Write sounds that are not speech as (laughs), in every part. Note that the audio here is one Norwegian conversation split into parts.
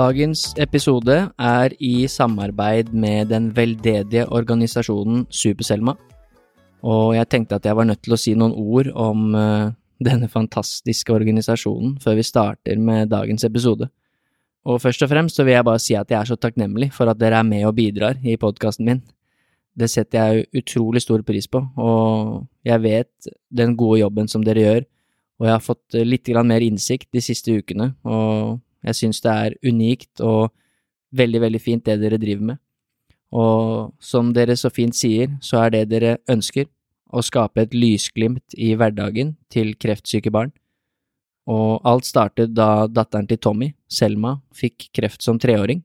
Dagens episode er i samarbeid med den veldedige organisasjonen Super-Selma. Og jeg tenkte at jeg var nødt til å si noen ord om uh, denne fantastiske organisasjonen før vi starter med dagens episode. Og først og fremst så vil jeg bare si at jeg er så takknemlig for at dere er med og bidrar i podkasten min. Det setter jeg utrolig stor pris på, og jeg vet den gode jobben som dere gjør, og jeg har fått litt mer innsikt de siste ukene, og jeg syns det er unikt og veldig, veldig fint det dere driver med. Og som dere så fint sier, så er det dere ønsker, å skape et lysglimt i hverdagen til kreftsyke barn. Og alt startet da datteren til Tommy, Selma, fikk kreft som treåring,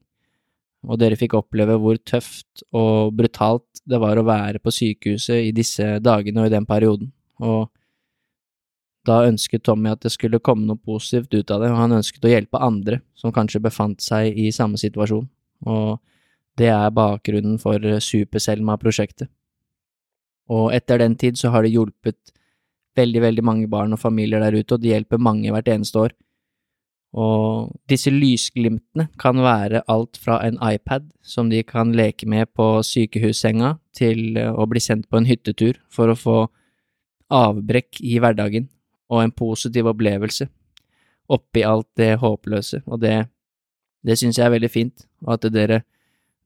og dere fikk oppleve hvor tøft og brutalt det var å være på sykehuset i disse dagene og i den perioden, og da ønsket Tommy at det skulle komme noe positivt ut av det, og han ønsket å hjelpe andre som kanskje befant seg i samme situasjon, og det er bakgrunnen for Super-Selma-prosjektet. Og etter den tid så har det hjulpet veldig, veldig mange barn og familier der ute, og det hjelper mange hvert eneste år. Og disse lysglimtene kan være alt fra en iPad som de kan leke med på sykehussenga, til å bli sendt på en hyttetur for å få avbrekk i hverdagen og en positiv opplevelse oppi alt det håpløse, og det, det syns jeg er veldig fint, og at dere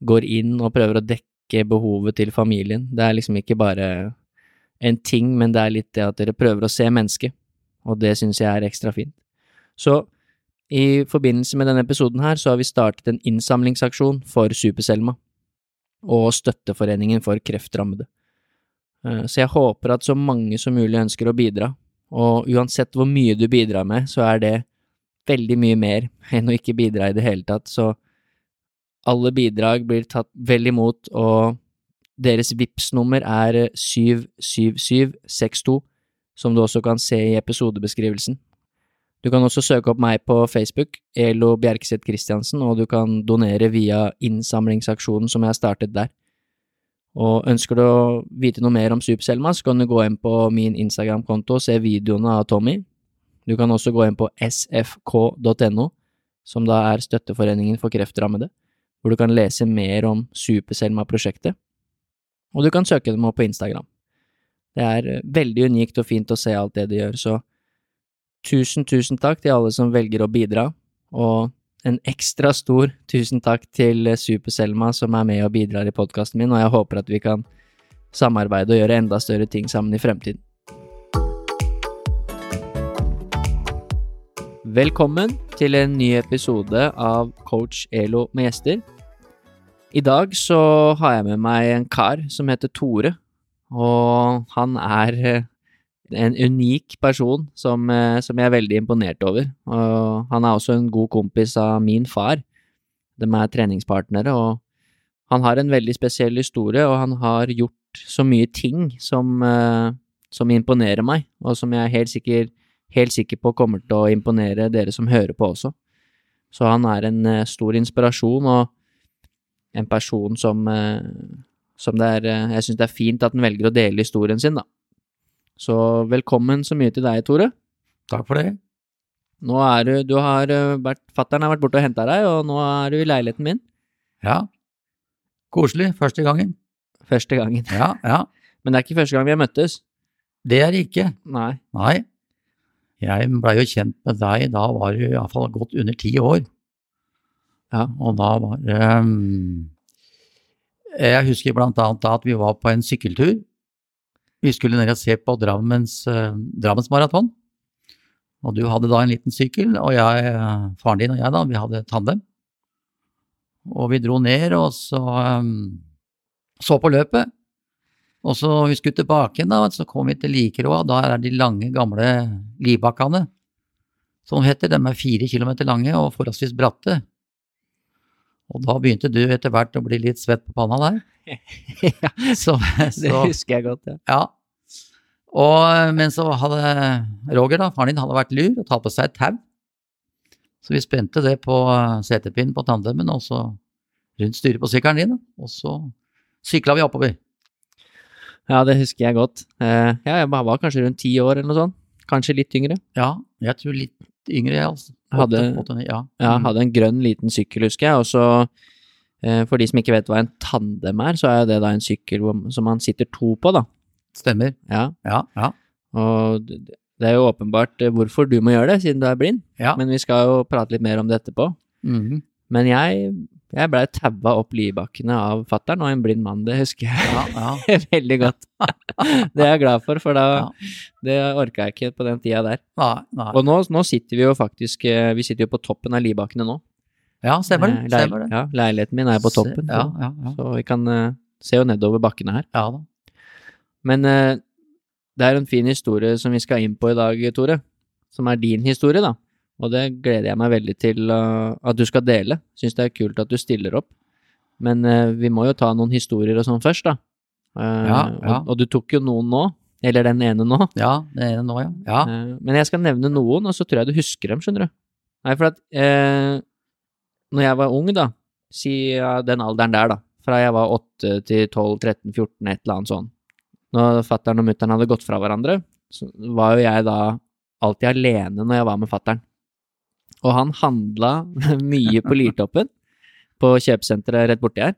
går inn og prøver å dekke behovet til familien. Det er liksom ikke bare en ting, men det er litt det at dere prøver å se mennesket, og det syns jeg er ekstra fint. Så i forbindelse med denne episoden her, så har vi startet en innsamlingsaksjon for Super-Selma og Støtteforeningen for kreftrammede. Eh, så jeg håper at så mange som mulig ønsker å bidra, og uansett hvor mye du bidrar med, så er det veldig mye mer (laughs) enn å ikke bidra i det hele tatt, så alle bidrag blir tatt vel imot, og deres vips nummer er 77762, som du også kan se i episodebeskrivelsen. Du kan også søke opp meg på Facebook, Elo Bjerkeseth Christiansen, og du kan donere via innsamlingsaksjonen som jeg har startet der. Og ønsker du å vite noe mer om Super-Selma, så kan du gå inn på min Instagram-konto og se videoene av Tommy. Du kan også gå inn på sfk.no, som da er Støtteforeningen for kreftrammede, hvor du kan lese mer om Super-Selma-prosjektet. Og du kan søke dem opp på Instagram. Det er veldig unikt og fint å se alt det de gjør, så tusen, tusen takk til alle som velger å bidra, og en ekstra stor tusen takk til Super-Selma som er med og bidrar i podkasten min, og jeg håper at vi kan samarbeide og gjøre enda større ting sammen i fremtiden. Velkommen til en ny episode av Coach Elo med gjester. I dag så har jeg med meg en kar som heter Tore, og han er en unik person som, eh, som, jeg er veldig imponert over. Og han er også en god kompis av min far. De er treningspartnere, og han har en veldig spesiell historie, og han har gjort så mye ting som, eh, som imponerer meg, og som jeg er helt sikker, helt sikker på kommer til å imponere dere som hører på også. Så han er en eh, stor inspirasjon, og en person som, som det er Jeg syns det er fint at han velger å dele historien sin, da. Så velkommen så mye til deg, Tore. Takk for det. Nå er du Du har eh, vært Fattern har vært borte og henta deg, og nå er du i leiligheten min. Ja. Koselig. Første gangen. Første gangen. Ja, ja. Men det er ikke første gang vi har møttes? Det er det ikke. Nei. Nei. Jeg blei jo kjent med deg, da var du iallfall gått under ti år. Ja. Og da var det um, Jeg husker blant annet at vi var på en sykkeltur vi skulle ned og se på Drammens, uh, Drammensmaraton. Og du hadde da en liten sykkel, og jeg, faren din og jeg da, vi hadde tandem. Og vi dro ned og så, um, så på løpet. Og så vi skulle tilbake igjen, da, så kom vi til Likeroa. Da er de lange, gamle livbakkene, som heter. De er fire kilometer lange og forholdsvis bratte. Og da begynte du etter hvert å bli litt svett på panna der. ja, (laughs) (laughs) Så, det husker jeg godt, ja. ja. Og, men så hadde Roger, da, faren din, hadde vært lur og tatt på seg et tau. Så vi spente det på setepinnen på tandemen og så rundt styret på sykkelen din. Og så sykla vi oppover. Ja, det husker jeg godt. Eh, ja, jeg var kanskje rundt ti år eller noe sånt. Kanskje litt yngre. Ja, jeg tror litt yngre, jeg, altså. Hadde- ja. Ja, Mm. hadde en grønn liten sykkel, husker jeg. Og så, eh, for de som ikke vet hva en tandem er, så er det da en sykkel som man sitter to på, da. Stemmer. Ja, Ja, ja. og det er jo åpenbart eh, hvorfor du må gjøre det, siden du er blind. ja. Men vi skal jo prate litt mer om det etterpå. Mhm. Men jeg, jeg blei taua opp Liebakkene av fattern og en blind mann, det husker jeg ja, ja. (laughs) veldig godt. (laughs) det er jeg glad for, for da Ja. det orka jeg ikke på den tida der. Nei, nei. Og nå, nå sitter vi jo faktisk eh, Vi sitter jo på toppen av Liebakkene nå. Ja, stemmer Eh, det. leil- Stemmer det. Ja, leiligheten min er på toppen, Ja, så, ja, ja. så vi kan uh, se jo nedover bakkene her. ja da. Men uh, det er en fin historie som vi skal inn på i dag, Tore. Som er din historie, da. Og det gleder jeg meg veldig til eh, at du skal dele. Syns det er kult at du stiller opp. Men eh, vi må jo ta noen historier og sånn først, da. Ja, ja. Og, og du tok jo noen nå. Eller den ene nå. Ja, den ene nå, ja. ja. Men jeg skal nevne noen, og så tror jeg du husker dem, skjønner du. Nei, for at eh, når jeg var ung, da, si den alderen der, da, fra jeg var 8 til 12, 13, 14, et eller annet sånn, når fattern og mutter'n hadde gått fra hverandre, så var jo jeg da alltid alene når jeg var med fattern. Og han handla (laughs) mye på Lirtoppen på kjøpesenteret rett borti her.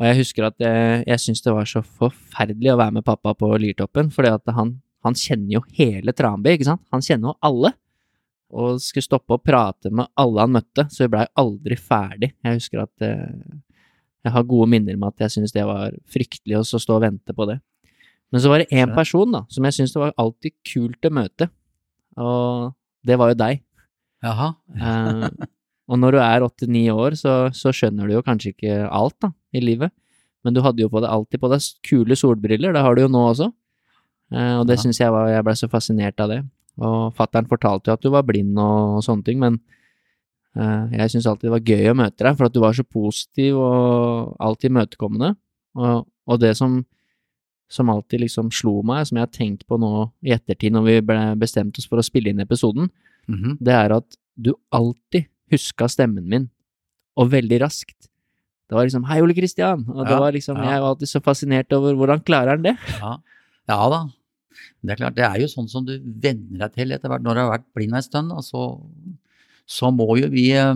Og jeg husker at jeg, jeg syntes det var så forferdelig å være med pappa på Lirtoppen, fordi at han, han kjenner jo hele Tranby, ikke sant? Han kjenner jo alle. Og skulle stoppe og prate med alle han møtte, så vi blei aldri ferdig. Jeg husker at eh, jeg har gode minner med at jeg syntes det var fryktelig å stå og vente på det. Men så var det én person da, som jeg syntes det var alltid kult å møte, og det var jo deg. Jaha. Eh, og når du er åtte-ni år, så, så skjønner du jo kanskje ikke alt da, i livet. Men du hadde jo på deg, alltid på deg kule solbriller, det har du jo nå også. Eh, og det Ja. syns jeg var Jeg ble så fascinert av det. Og fattern fortalte jo at du var blind og, og sånne ting, men eh, jeg syns alltid det var gøy å møte deg, for at du var så positiv og alltid imøtekommende. Og, og det som, som alltid liksom slo meg, som jeg har tenkt på nå i ettertid når vi ble bestemt oss for å spille inn episoden, Mhm. det er at du alltid huska stemmen min, og veldig raskt. Det var liksom 'Hei, Ole Kristian', og det Ja, var liksom, ja. jeg var alltid så fascinert over hvordan klarer han det? Ja. ja da. Det er klart, det er jo sånn som du venner deg til etter hvert når du har vært blind en stund. Og så, så må jo vi eh,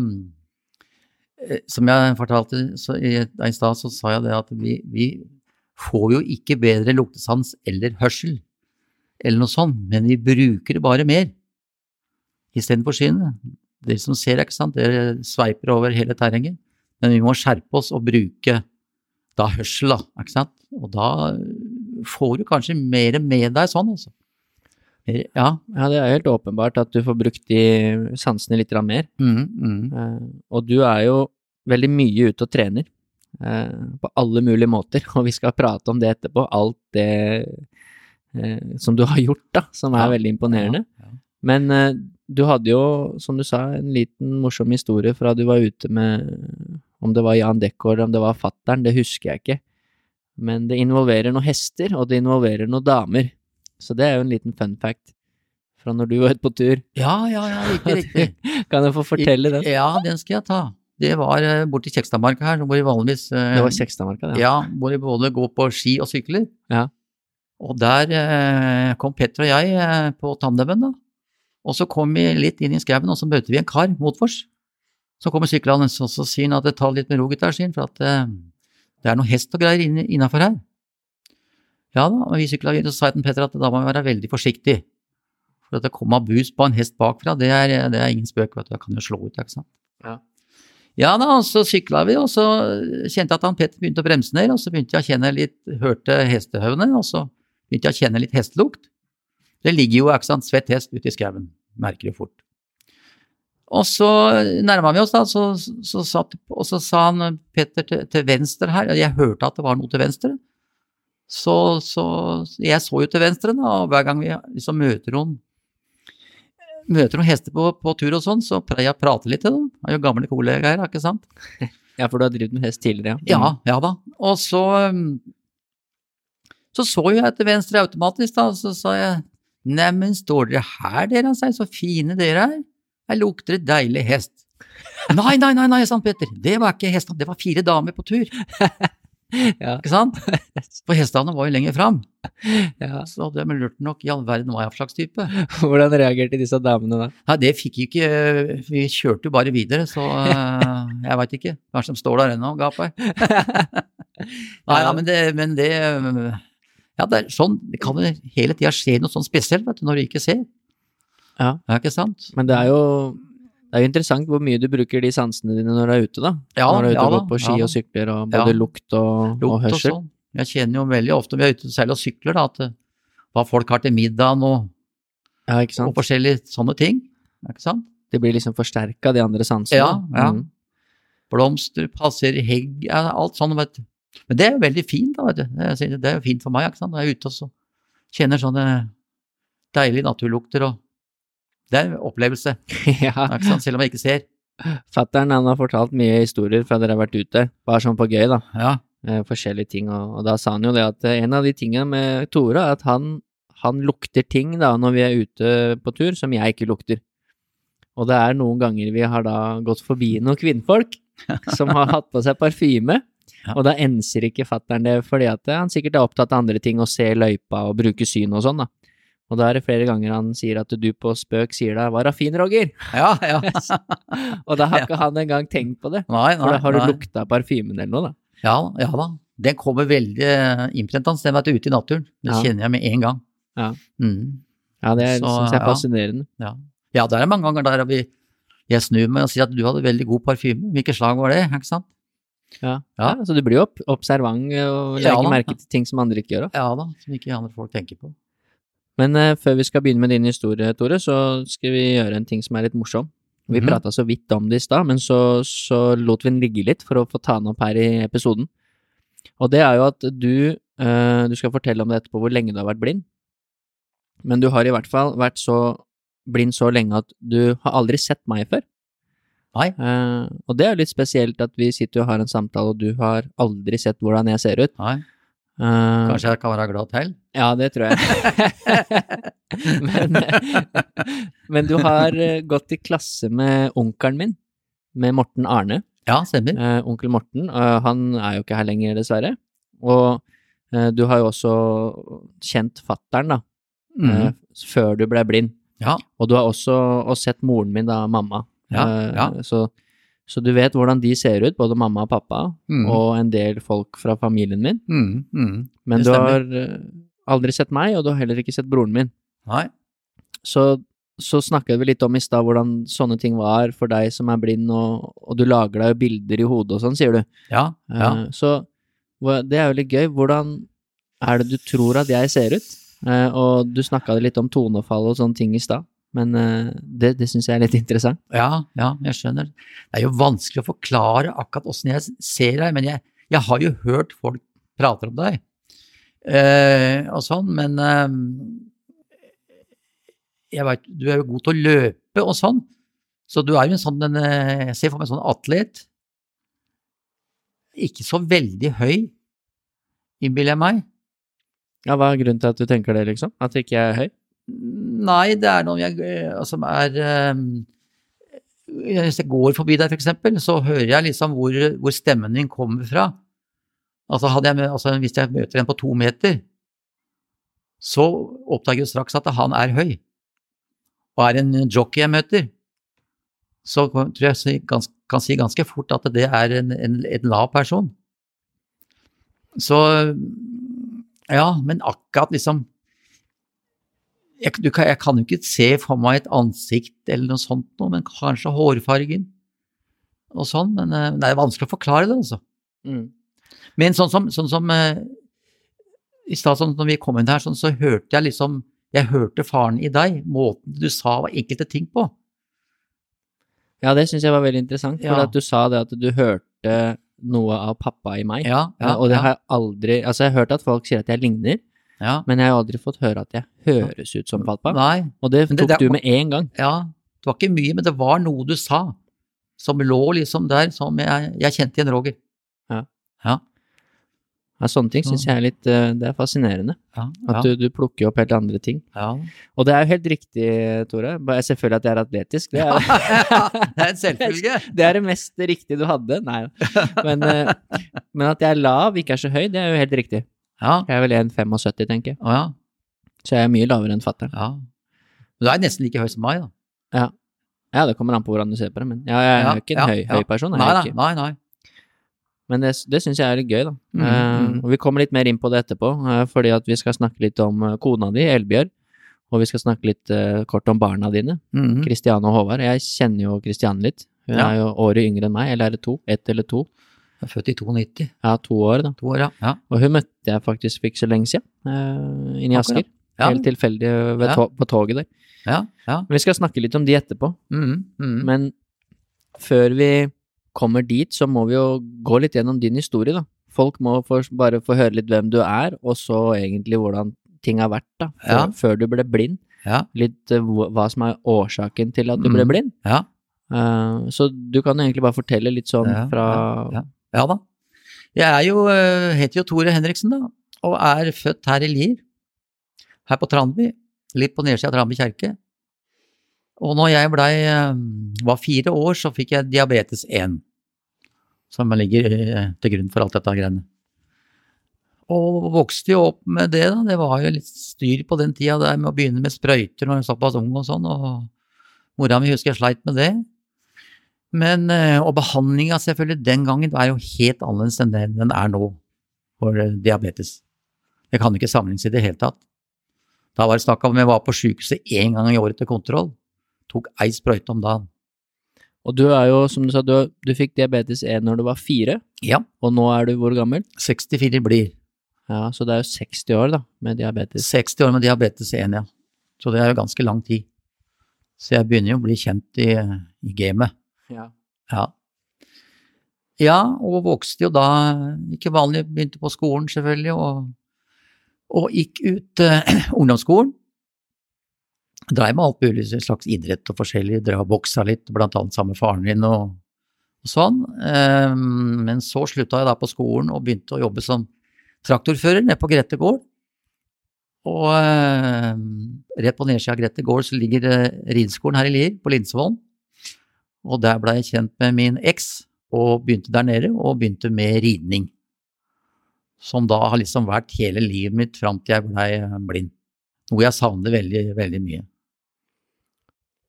eh, Som jeg fortalte så i, i stad, så sa jeg det at vi, vi får jo ikke bedre luktesans eller hørsel eller noe sånt, men vi bruker det bare mer istedenfor synet. Dere som ser, ikke sant, dere sveiper over hele terrenget, men vi må skjerpe oss og bruke da hørsel, da, ikke sant? Og da får du kanskje mer med deg sånn, altså. Ja. Ja, det er helt åpenbart at du får brukt de sansene litt mer. Mm, mm. Eh, og du er jo veldig mye ute og trener, eh, på alle mulige måter, (laughs) og vi skal prate om det etterpå. Alt det eh, som du har gjort, da, som er Ja, veldig imponerende. Ja. Men du hadde jo, som du sa, en liten morsom historie fra du var ute med Om det var Jan Dekor, om det var fattern, det husker jeg ikke. Men det involverer noen hester, og det involverer noen damer. Så det er jo en liten fun fact fra når du var ute på tur. ja, ja, ja, riktig, riktig. (laughs) Kan jeg få fortelle den? Ja, den skal jeg ta. Det var eh, borti Kjekstadmarka her, hvor vi vanligvis eh, Det var Kjekstadmarka, det. Ja, hvor vi både går på ski og sykler. Ja. Og der eh, kom Petter og jeg eh, på tandemen, da. Og så kom vi litt inn i skauen, og så møtte vi en kar motfor. Så kommer syklende, og så sier han at det tar litt med ro, gutter, sier han, for at eh, det er noe hest og greier innafor her. Ja da, og vi sykla videre, så sa jeg til Petter at da må vi være veldig forsiktig. For at det kommer bus på en hest bakfra, det er, det er ingen spøk, vet du, jeg kan jo slå ut, ikke sant. Ja. Ja da, og så sykla vi, og så kjente jeg at han Petter begynte å bremse ned, og så begynte jeg å kjenne litt, hørte hestehøvene, og så begynte jeg å kjenne litt hestelukt. Det ligger jo, ikke sant, svett hest ute i skauen, merker det fort. Og så nærma vi oss, da, så, så satt, og så sa han Petter til, til venstre her, og jeg hørte at det var noe til venstre. Så, så jeg så jo til venstre, da, og hver gang vi liksom møter noen møter noen hester på, på tur og sånn, så pleier jeg å prate litt til dem. Jeg er jo gamle kollegaer, ikke sant? (laughs) Ja, for du har drevet med hest tidligere, Ja, ja da. Og så så så jo jeg til venstre automatisk, da, og så sa jeg Neimen, står dere her, dere, sa jeg, så fine dere er. Her lukter det deilig hest. Nei, nei, nei, nei, sa Petter, det var ikke hestene, det var fire damer på tur. (laughs) Ja. Ikke sant? For hestene var jo lenger fram. Ja. Så de lurt nok i all verden hva jeg slags type. Hvordan reagerte disse damene da? Nei, det fikk jo ikke Vi kjørte jo bare videre, så (laughs) jeg veit ikke. Kanskje de står der ennå og gaper. (laughs) Nei, ja, men det, men det Ja, det er sånn Det kan jo hele tida skje noe sånn spesielt, vet du, når du ikke ser. Ja. Ja, ikke sant? Men det er jo det er jo interessant hvor mye du bruker de sansene dine når du er ute, da. Ja, når du er ute ja og går på ski ja og sykler, og både lukt og, Lukt og hørsel. Og Jeg kjenner jo veldig ofte når vi er ute selv og sykler, da, at eh, hva folk har til middagen og, og forskjellige sånne ting. Ikke sant? Det blir liksom forsterka, de andre sansene. Ja, ja. Mm. Blomster, passer, hegg, alt sånn, vet du. Men det er jo veldig fint, da, vet du. Det er, jo fint for meg, ikke sant. Jeg er ute og så kjenner sånne deilige naturlukter og Det er en opplevelse, (laughs) ja. ikke sant, selv om jeg ikke ser. Fattern har fortalt mye historier fra dere har vært ute, bare sånn på gøy, da. Ja, Eh, forskjellige ting, og, og da sa han jo det at eh, en av de tingene med Tore er at han, han lukter ting da når vi er ute på tur som jeg ikke lukter. Og det er noen ganger vi har da gått forbi noen kvinnfolk (laughs) som har hatt på seg parfyme, Ja. og da enser ikke fattern det fordi at han sikkert er opptatt av andre ting å se løypa og bruke syn og sånn, da. Og da er det flere ganger han sier at du på spøk sier da 'var da fin, Roger', ja. ja. (laughs) og da har ikke han engang tenkt på det. Nei, For da nei, har du lukta parfymen eller noe, da. Ja, ja da. Den kommer veldig innprentende, den vet du, ute i naturen. Det Ja. kjenner jeg med en gang. Ja. Mm. Ja, det syns jeg er ja. fascinerende. Ja. ja, det er mange ganger der vi jeg snur meg og sier at du hadde veldig god parfyme. Hvilket slag var det? Ikke sant? Ja. Ja. Så du blir jo opp, observant og Ja legger ja, merke til ting som andre ikke gjør. da. Ja da, som ikke andre folk tenker på. Men uh, før vi skal begynne med din historie, Tore, så skal vi gjøre en ting som er litt morsom. Vi Mhm. prata så vidt om det i stad, men så, så lot vi den ligge litt for å få ta den opp her i episoden. Og det er jo at du uh, Du skal fortelle om det etterpå hvor lenge du har vært blind. Men du har i hvert fall vært så blind så lenge at du har aldri sett meg før. Nei. Uh, og det er jo litt spesielt at vi sitter og har en samtale, og du har aldri sett hvordan jeg ser ut. Nei. Uh, Kanskje jeg kan være glad til? ja, det tror jeg. (laughs) men, men du har eh, gått i klasse med onkelen min, med Morten Arne. Ja, stemmer. Uh, onkel Morten, eh, han er jo ikke her lenger, dessverre. Og eh, du har jo også kjent fattern, da, eh, Mm. før du ble blind. Ja. Og du har også og sett moren min, da, mamma. Ja, Eh, ja. Så, så du vet hvordan de ser ut, både mamma og pappa, Mm. og en del folk fra familien min. Mm, mm. Men du har eh, aldri sett meg, og du har heller ikke sett broren min. Nei. Så, så snakket vi litt om i stad hvordan sånne ting var for deg som er blind, og, og du lager deg jo bilder i hodet og sånn, sier du. Ja, ja. Eh, Så det er jo litt gøy. Hvordan er det du tror at jeg ser ut? Eh, og du snakka litt om tonefall og sånne ting i stad, men eh, det, det syns jeg er litt interessant. Ja, ja, jeg skjønner. Det er jo vanskelig å forklare akkurat åssen jeg ser deg, men jeg, jeg har jo hørt folk prate om deg eh, og sånn, men eh, jeg veit du er jo god til å løpe og sånn, så du er jo en sånn en, eh, Jeg ser for meg en sånn atlet. Ikke så veldig høy, innbiller jeg meg. Ja, Hva er grunnen til at du tenker det, liksom? At ikke jeg er høy? Nei, det er noe jeg, som som er eh, Hvis jeg går forbi for eksempel, så hører jeg liksom hvor, hvor stemmen din kommer fra. Altså, jeg, altså Hvis jeg møter en på to meter, så oppdager jeg straks at han er høy. Og er en jockey jeg møter, så tror jeg jeg kan si ganske fort at det er en, en, en lav person. Så ja, men akkurat liksom jeg, du kan, jeg kan jo ikke se for meg et ansikt eller noe sånt noe, men kanskje hårfargen og sånn, men eh, det er vanskelig å forklare det, altså. Mm. Men sånn som, sånn som uh, i stad, sånn, når vi kom inn her, sånn, så hørte jeg liksom Jeg hørte faren i deg, måten du sa enkelte ting på. Ja, det syns jeg var veldig interessant, for Ja. at du sa det at du hørte noe av pappa i meg. Ja, ja, og det har jeg aldri Altså, jeg har hørt at folk sier at jeg ligner, ja. men jeg har aldri fått høre at jeg høres ut som pappa. Nei, Og det tok det- det- du med en gang. ja. Det var ikke mye, men det var noe du sa som lå liksom der, som jeg, jeg kjente igjen Roger. Ja. Ja. Ja, sånne ting syns jeg er litt eh, Det er fascinerende. Ja, At du, du plukker opp helt andre ting. ja. Og det er jo helt riktig, Tore. Bare Selvfølgelig at jeg er atletisk. Det er, (laughs) det er en selvfølge. (laughs) det, er det mest riktige du hadde. Nei, men, eh, men at jeg er lav, ikke er så høy, det er jo helt riktig. Ja, Jeg er vel 1,75, tenker jeg. å ja, Så jeg er mye lavere enn fatter'n. ja. Men du er nesten like høy som meg, da. Ja. ja, det kommer an på hvordan du ser på det, men ja, jeg er Ja, ikke en høy, høy person. Er Nei, nei, nei. nei. Men det, det syns jeg er litt gøy, da. Mm, uh, mm. og vi kommer litt mer inn på det etterpå, uh, fordi at vi skal snakke litt om eh, kona di, Elbjørg. Og vi skal snakke litt uh, kort om barna dine, Kristian Kristiane og Håvard. Jeg kjenner jo Kristiane litt. Hun er jo året yngre enn meg, eller er det to? Ett eller to? Jeg er født i 92. Ja, to år, da. To år, ja. ja. Og hun møtte jeg faktisk for ikke så lenge siden, uh, inne i. Asker. Ja, Helt tilfeldig to på toget der. ja. ja. Men vi skal snakke litt om de etterpå. Mm, mm. Men før vi kommer dit, så må vi jo gå litt gjennom din historie, da. Folk må for, bare få høre litt hvem du er, og så egentlig hvordan ting har vært, da. Før, Ja. før du ble blind. Ja. Litt uh, hva som er årsaken til at du ble Mm. blind. Ja. Uh, så du kan egentlig bare fortelle litt sånn fra ja, da. Jeg jo, eh, heter jo Tore Henriksen, da, og er født her i Lier. Her på Tranby. Litt på nedsida av Tranby kjerke. Og når jeg blei eh, var fire år, så fikk jeg diabetes 1. Som ligger eh, til grunn for alt dette greiene. Og vokste jo opp med det, da. Det var jo litt styr på den tida der med å begynne med sprøyter når jeg var såpass ung og sånn, og mora mi husker jeg sleit med det. Men, eh, og behandlinga selvfølgelig den gangen var jo helt annerledes enn det den er nå for eh, diabetes. Det kan ikke sammenlignes i det hele tatt. Da var det snakk om jeg var på sykehuset én gang i året til kontroll. Tok ei sprøyte om dagen. Og du er jo, som du sa, du, du fikk diabetes 1 når du var fire, Ja, og nå er du hvor gammel? 64 blir. Ja, så det er jo 60 år, da, med diabetes. 60 år med diabetes 1, ja. Så det er jo ganske lang tid. Så jeg begynner jo å bli kjent i, i gamet. Ja. Ja. Ja, og vokste jo da ikke vanlig, begynte på skolen selvfølgelig, og, og gikk ut uh, (clears throat) ungdomsskolen. Dreiv med alt mulig slags idrett og forskjellig, drev og boksa litt, blant annet sammen med faren min og, og sånn. Um, men så slutta jeg da på skolen og begynte å jobbe som traktorfører nede på Grete gård. Og eh, rett på nedsida av Grete gård så ligger eh, rideskolen her i Lier, på Linsvoll. Og der ble jeg kjent med min eks, og begynte der nede, og begynte med ridning. Som da har liksom vært hele livet mitt fram til jeg blei blind. Noe jeg savner veldig, veldig mye.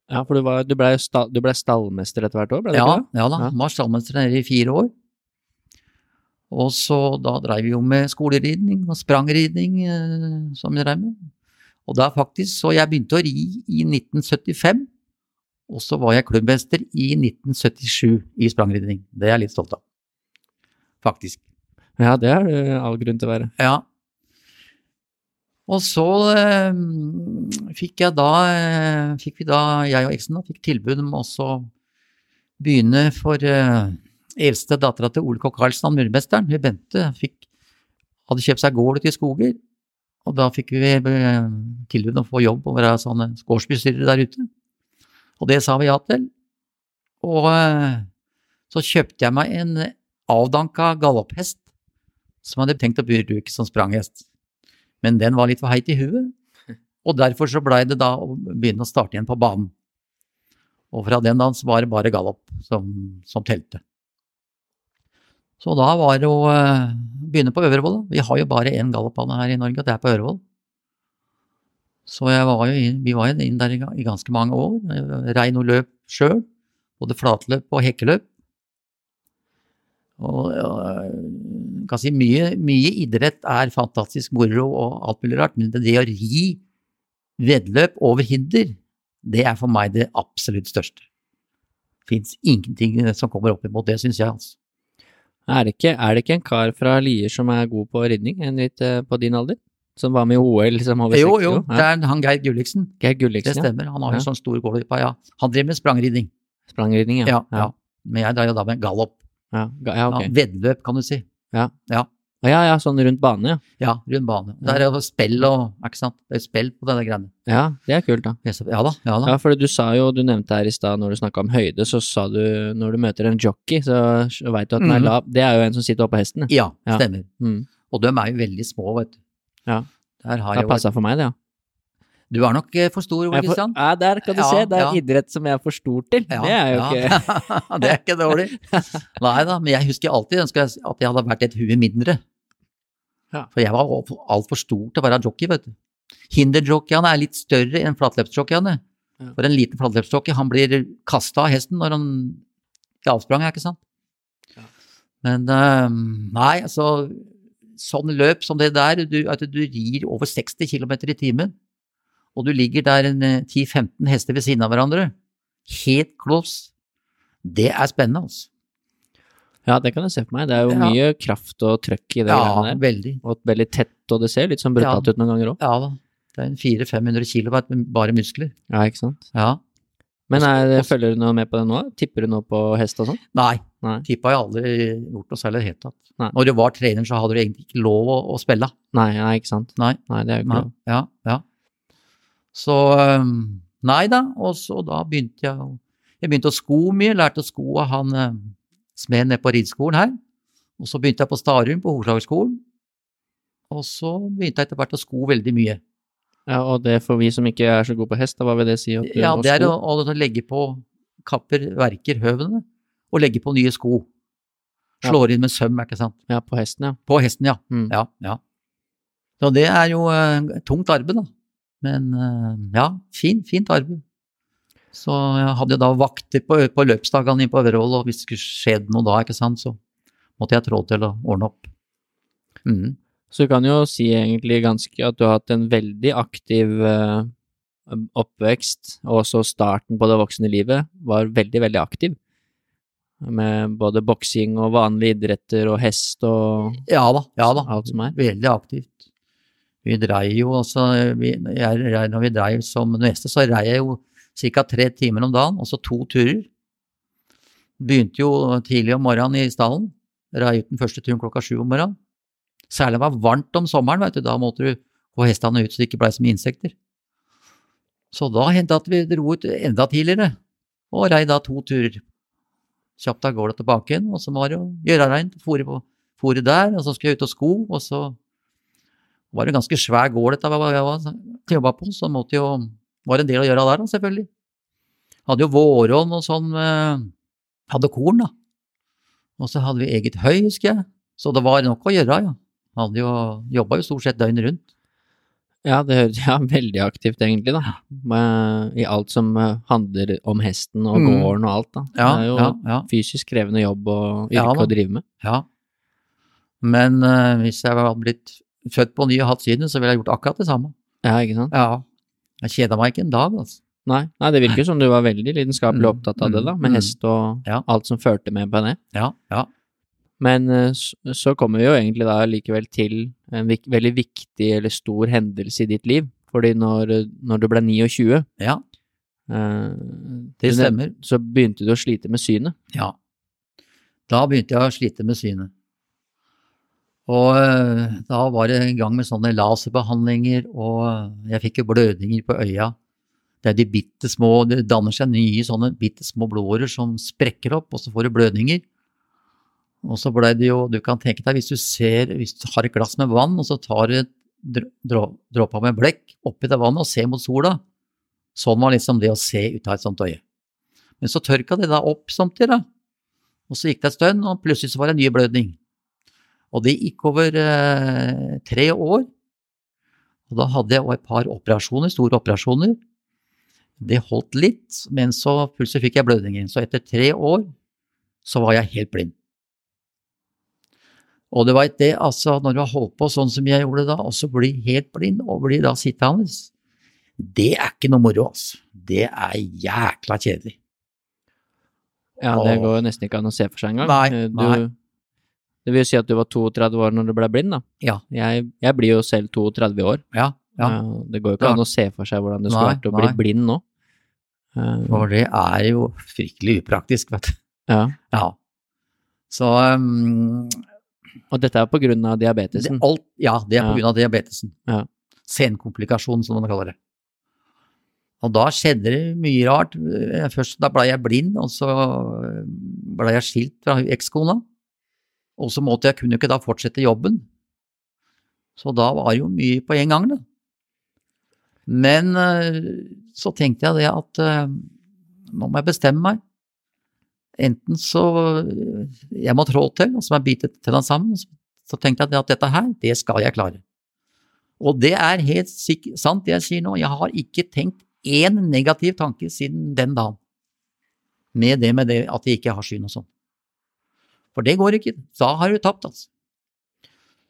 Ja, for du, var, du ble, sta, ble stallmester etter hvert år, ble du Ja, ikke det? ja da. Ja. Var stallmester nede i fire år. Og så da dreiv vi jo med skoleridning og sprangridning, eh, som vi dreiv med. Og da faktisk, så jeg begynte å ri i 1975, og så var jeg klubbmester i 1977 i sprangridning. Det er jeg litt stolt av. Faktisk. Ja, det er det all grunn til å være. Ja. Og så eh, fikk jeg da, eh, fikk vi da, jeg og eksen da, fikk tilbud om også begynne for eh, eldste dattera til Ole Kokk Karlsen, han murmesteren, hun Bente, fikk, hadde kjøpt seg gård ute i Skoger. Og da fikk vi eh, tilbud om å få jobb og være sånne gårdsbestyrere der ute. Og det sa vi ja til. Og eh, så kjøpte jeg meg en avdanka galopphest som jeg hadde tenkt å bruke som spranghest. Men den var litt for heit i huet, og derfor så blei det da å begynne å starte igjen på banen. Og fra den dagen var det bare galopp som, som telte. Så da var det å eh, begynne på Øvrevoll. Vi har jo bare én galoppbane her i Norge, og det er på Øvrevoll. Så var inn, vi var inn der i, ganske mange år. Rei noe løp sjøl, både flatløp og hekkeløp. Og kan si mye, mye idrett er fantastisk moro og alt mulig rart, men det, å ri vedløp over hinder, det er for meg det absolutt største. Fins ingenting som kommer opp imot det, syns jeg. altså. Er det, ikke, er det ikke en kar fra Lier som er god på ridning, en litt på din alder? Som var med i OL liksom over Jo, 60 jo, år? det er han Geir Gulliksen. Geir Gulliksen, ja. stemmer. Han har jo Ja. sånn stor gård ja. Han driver med sprangridning. Sprangridning, ja. Ja, ja. Men jeg drar jo da med gallop. Ja, ja ok. Ja, veddeløp, kan du si. Ja. Ja, ja, sånn rundt bane, ja. Ja, rundt bane. Der er jo spill og Ikke sant. Det er spill på denne greiene. Ja, det er kult, da. Ja da, ja da. Ja, for du sa jo, du nevnte her i stad når du snakka om høyde, så sa du når du møter en jockey, så veit du at den er Mhm. lav. Det er jo en som sitter oppå hesten, ja. Ja, Ja. stemmer. Mm. Og de er jo veldig små, vet du. Ja. Det har passa for meg, det, ja. Du er nok eh, for stor, Ole Kristian. ja, der kan du Ja, se, det er ja. idrett som jeg er for stor til. Ja, det er jo ikke (laughs) det er ikke dårlig. (laughs) Nei da, men jeg husker alltid ønska at jeg hadde vært et hue mindre. Ja. For jeg var altfor stor til å være jockey, vet du. Hinderjockeyene er litt større enn flatløpsjockeyene. For en liten flatløpsjockey, han blir kasta av hesten når han avsprang, ikke sant? Ja. Men eh, nei, altså Sånn løp som det der, du, at du rir over 60 km i timen, og du ligger der eh, 10-15 hester ved siden av hverandre, helt close, det er spennende, altså. Ja, det kan jeg se for meg. Det er jo Ja. mye kraft og trøkk i det Ja, der. veldig. Og veldig tett, og det ser litt sånn brutalt Ja. ut noen ganger òg. Ja da. Det er en 400-500 kilo med bare muskler. Ja, ikke sant. Ja. Men er, følger du noe med på det nå? Tipper du noe på hest og sånn? Nei, Nei. tippa jeg aldri gjort noe særlig i det hele tatt. Når du var trener, så hadde du egentlig ikke lov å, å spille. Nei, nei, ikke sant. Nei. Nei, det er jo ikke lov. Ja, ja. Så Nei da. Og så da begynte jeg Jeg begynte å sko mye. Lærte å sko av han smeden nede på rideskolen her. Og så begynte jeg på Starum, på Hovslagskolen. Og så begynte jeg etter hvert å sko veldig mye. Ja, og det for vi som ikke er så gode på hest, da hva vil det si? At du Ja, det er å, å legge på kapper, verker høvene, og legge på nye sko. Ja. Inn med søm, ikke sant. Ja, på hesten, ja. På hesten, ja. Mm. Ja, ja. Så det er jo uh, tungt arbeid, da. Men uh, ja, fin, fint arbeid. Så jeg hadde jo da vakter på, på løpsdagene inne på Øvervoll, og hvis det skulle skje noe da, ikke sant, så måtte jeg trå til å ordne opp. Mhm. Så du kan jo si egentlig ganske at du har hatt en veldig aktiv eh, oppvekst, og også starten på det voksne livet var veldig, veldig aktiv. Med både boksing og vanlige idretter og hest og Ja da, ja da. alt som er. Veldig aktivt. Vi dreier jo også, vi, jeg, når vi dreier som neste, så rei jeg jo ca. tre timer om dagen, og så to turer. Begynte jo tidlig om morgenen i stallen. Rei ut den første turen klokka sju om morgenen. Særlig om det var varmt om sommeren, vet du, da måtte du få hestene ut så det ikke blei så mye insekter. Så da hendte det at vi dro ut enda tidligere, og rei da to turer. Kjapt av gårde tilbake igjen, og så var det å gjøre reint, fòre der, og så skulle jeg ut og sko, og så var det en ganske svær gård dette jeg jobba på, så måtte jo, var en del å gjøre der, da, selvfølgelig. Hadde jo våronn og sånn, eh, hadde korn, da. Og så hadde vi eget høy, husker jeg. Så det var nok å gjøre, ja. Hadde jo, jobba jo stort sett døgnet rundt. Ja, det høres (laughs) ja, veldig aktivt egentlig, da. Med, I alt som eh, handler om hesten og Mm. gården og alt, da. Ja, det er jo ja, fysisk krevende jobb og yrke da. å drive med. ja. Men uh, hvis jeg hadde blitt født på ny og hatt synet, så ville jeg gjort akkurat det samme. Ja, ikke sant? Ja. Jeg kjeda meg ikke en dag, altså. Nei, nei, det virker som du var veldig lidenskapelig Mm, opptatt av det, da, mm, med mm. hest og alt som førte med på det. Ja, ja. Men eh, så kommer vi jo egentlig da likevel til en veldig viktig eller stor hendelse i ditt liv. Fordi når, når du ble 29, Ja, eh, det stemmer. så begynte du å slite med synet. Ja. Da begynte jeg å slite med synet. Og eh, da var det en gang med sånne laserbehandlinger, og jeg fikk jo blødninger på øya. Det er de bitte små, det danner seg nye sånne bitte små blodårer som sprekker opp, og så får du blødninger. Og så ble det jo, du kan tenke deg hvis du ser, hvis du har et glass med vann, og så tar du et dr- dråpe med blekk oppi det vannet og ser mot sola. Sånn var liksom det å se ut av et sånt øye. Men så tørka det da opp samtidig, da. Og så gikk det en stund, og plutselig så var det en ny blødning. Og det gikk over eh, tre år. Og da hadde jeg også et par operasjoner, store operasjoner. Det holdt litt, men så plutselig fikk jeg blødninger. Så etter tre år så var jeg helt blind. Og det var det, altså, når du har holdt på sånn som jeg gjorde da, og så bli helt blind, og bli da sittende, det er ikke noe moro, altså. Det er jækla kjedelig. Ja, det og... går jo nesten ikke an å se for seg engang. Nei, Eh, Du, nei. Det vil si at du var 32 år når du ble blind, da. Ja. Jeg, jeg blir jo selv 32 år. Ja, ja. Eh, Det går jo ikke an å se for seg hvordan det skulle Nei, vært å bli blind nå. Eh, For det er jo fryktelig upraktisk, vet du. Ja. Ja. Så um, Og dette er på grunn av det, diabetesen? alt, ja, det er på Ja. av diabetesen. Ja. Senkomplikasjon, som man kaller det. Og da skjedde det mye rart. Eh, Først da ble jeg blind, og så ble jeg skilt fra ekskona. Og så måtte jeg kunne ikke da fortsette jobben. Så da var det jo mye på en gang, da. Men eh, så tenkte jeg det at eh, nå må jeg bestemme meg. Enten så eh, Jeg må trå til, og så må jeg bite tennene sammen. Så, tenkte jeg at dette her, det skal jeg klare. Og det er helt sikkert sant det jeg sier nå. Jeg har ikke tenkt én negativ tanke siden den dagen. Med det med det at jeg ikke har syn og sånn. For det går ikke. Da har du tapt, altså.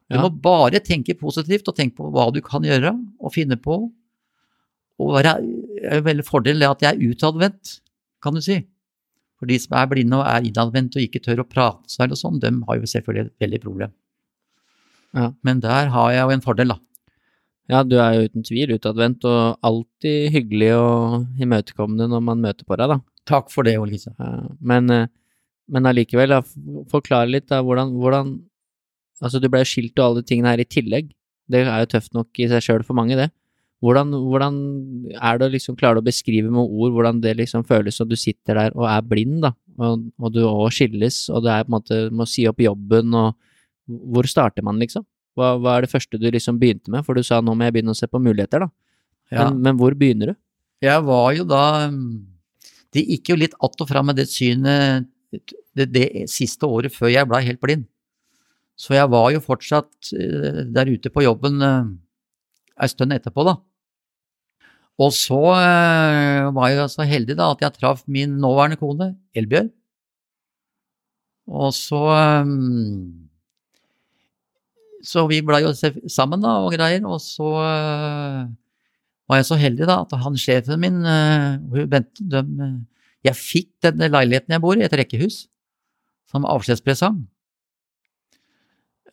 Du Ja. må bare tenke positivt og tenke på hva du kan gjøre, og finne på. Og være er en veldig fordel det at jeg er utadvendt, kan du si. For de som er blinde og er innadvendt og ikke tør å prate seg eller sånn, dem har jo selvfølgelig et veldig problem. Ja. Men der har jeg jo en fordel, da. Ja, du er jo uten tvil utadvendt og alltid hyggelig og imøtekommende når man møter på deg, da. Takk for det. Eh, Men, eh, men allikevel, forklare litt da, hvordan, hvordan Altså, du ble skilt og alle tingene her i tillegg. Det er jo tøft nok i seg sjøl for mange, det. Hvordan, hvordan er det å liksom klare å beskrive med ord hvordan det liksom føles som du sitter der og er blind, da, og, og du òg skilles, og du er på en måte må si opp jobben, og hvor starter man, liksom? Hva, hva er det første du liksom begynte med? For du sa nå må jeg begynne å se på muligheter, da. Ja. Men, men hvor begynner du? Jeg var jo da Det gikk jo litt att og fram med det synet det, det siste året før jeg blei helt blind. Så jeg var jo fortsatt eh, der ute på jobben eh, ei stund etterpå, da. Og så eh, var jeg så heldig da at jeg traff min nåværende kone, Elbjørg. Og så eh, Så vi blei jo sammen da og greier, og så eh, var jeg så heldig da at han sjefen min, hun Bente, eh, jeg fikk denne leiligheten jeg bor i, et rekkehus, som avskjedspresang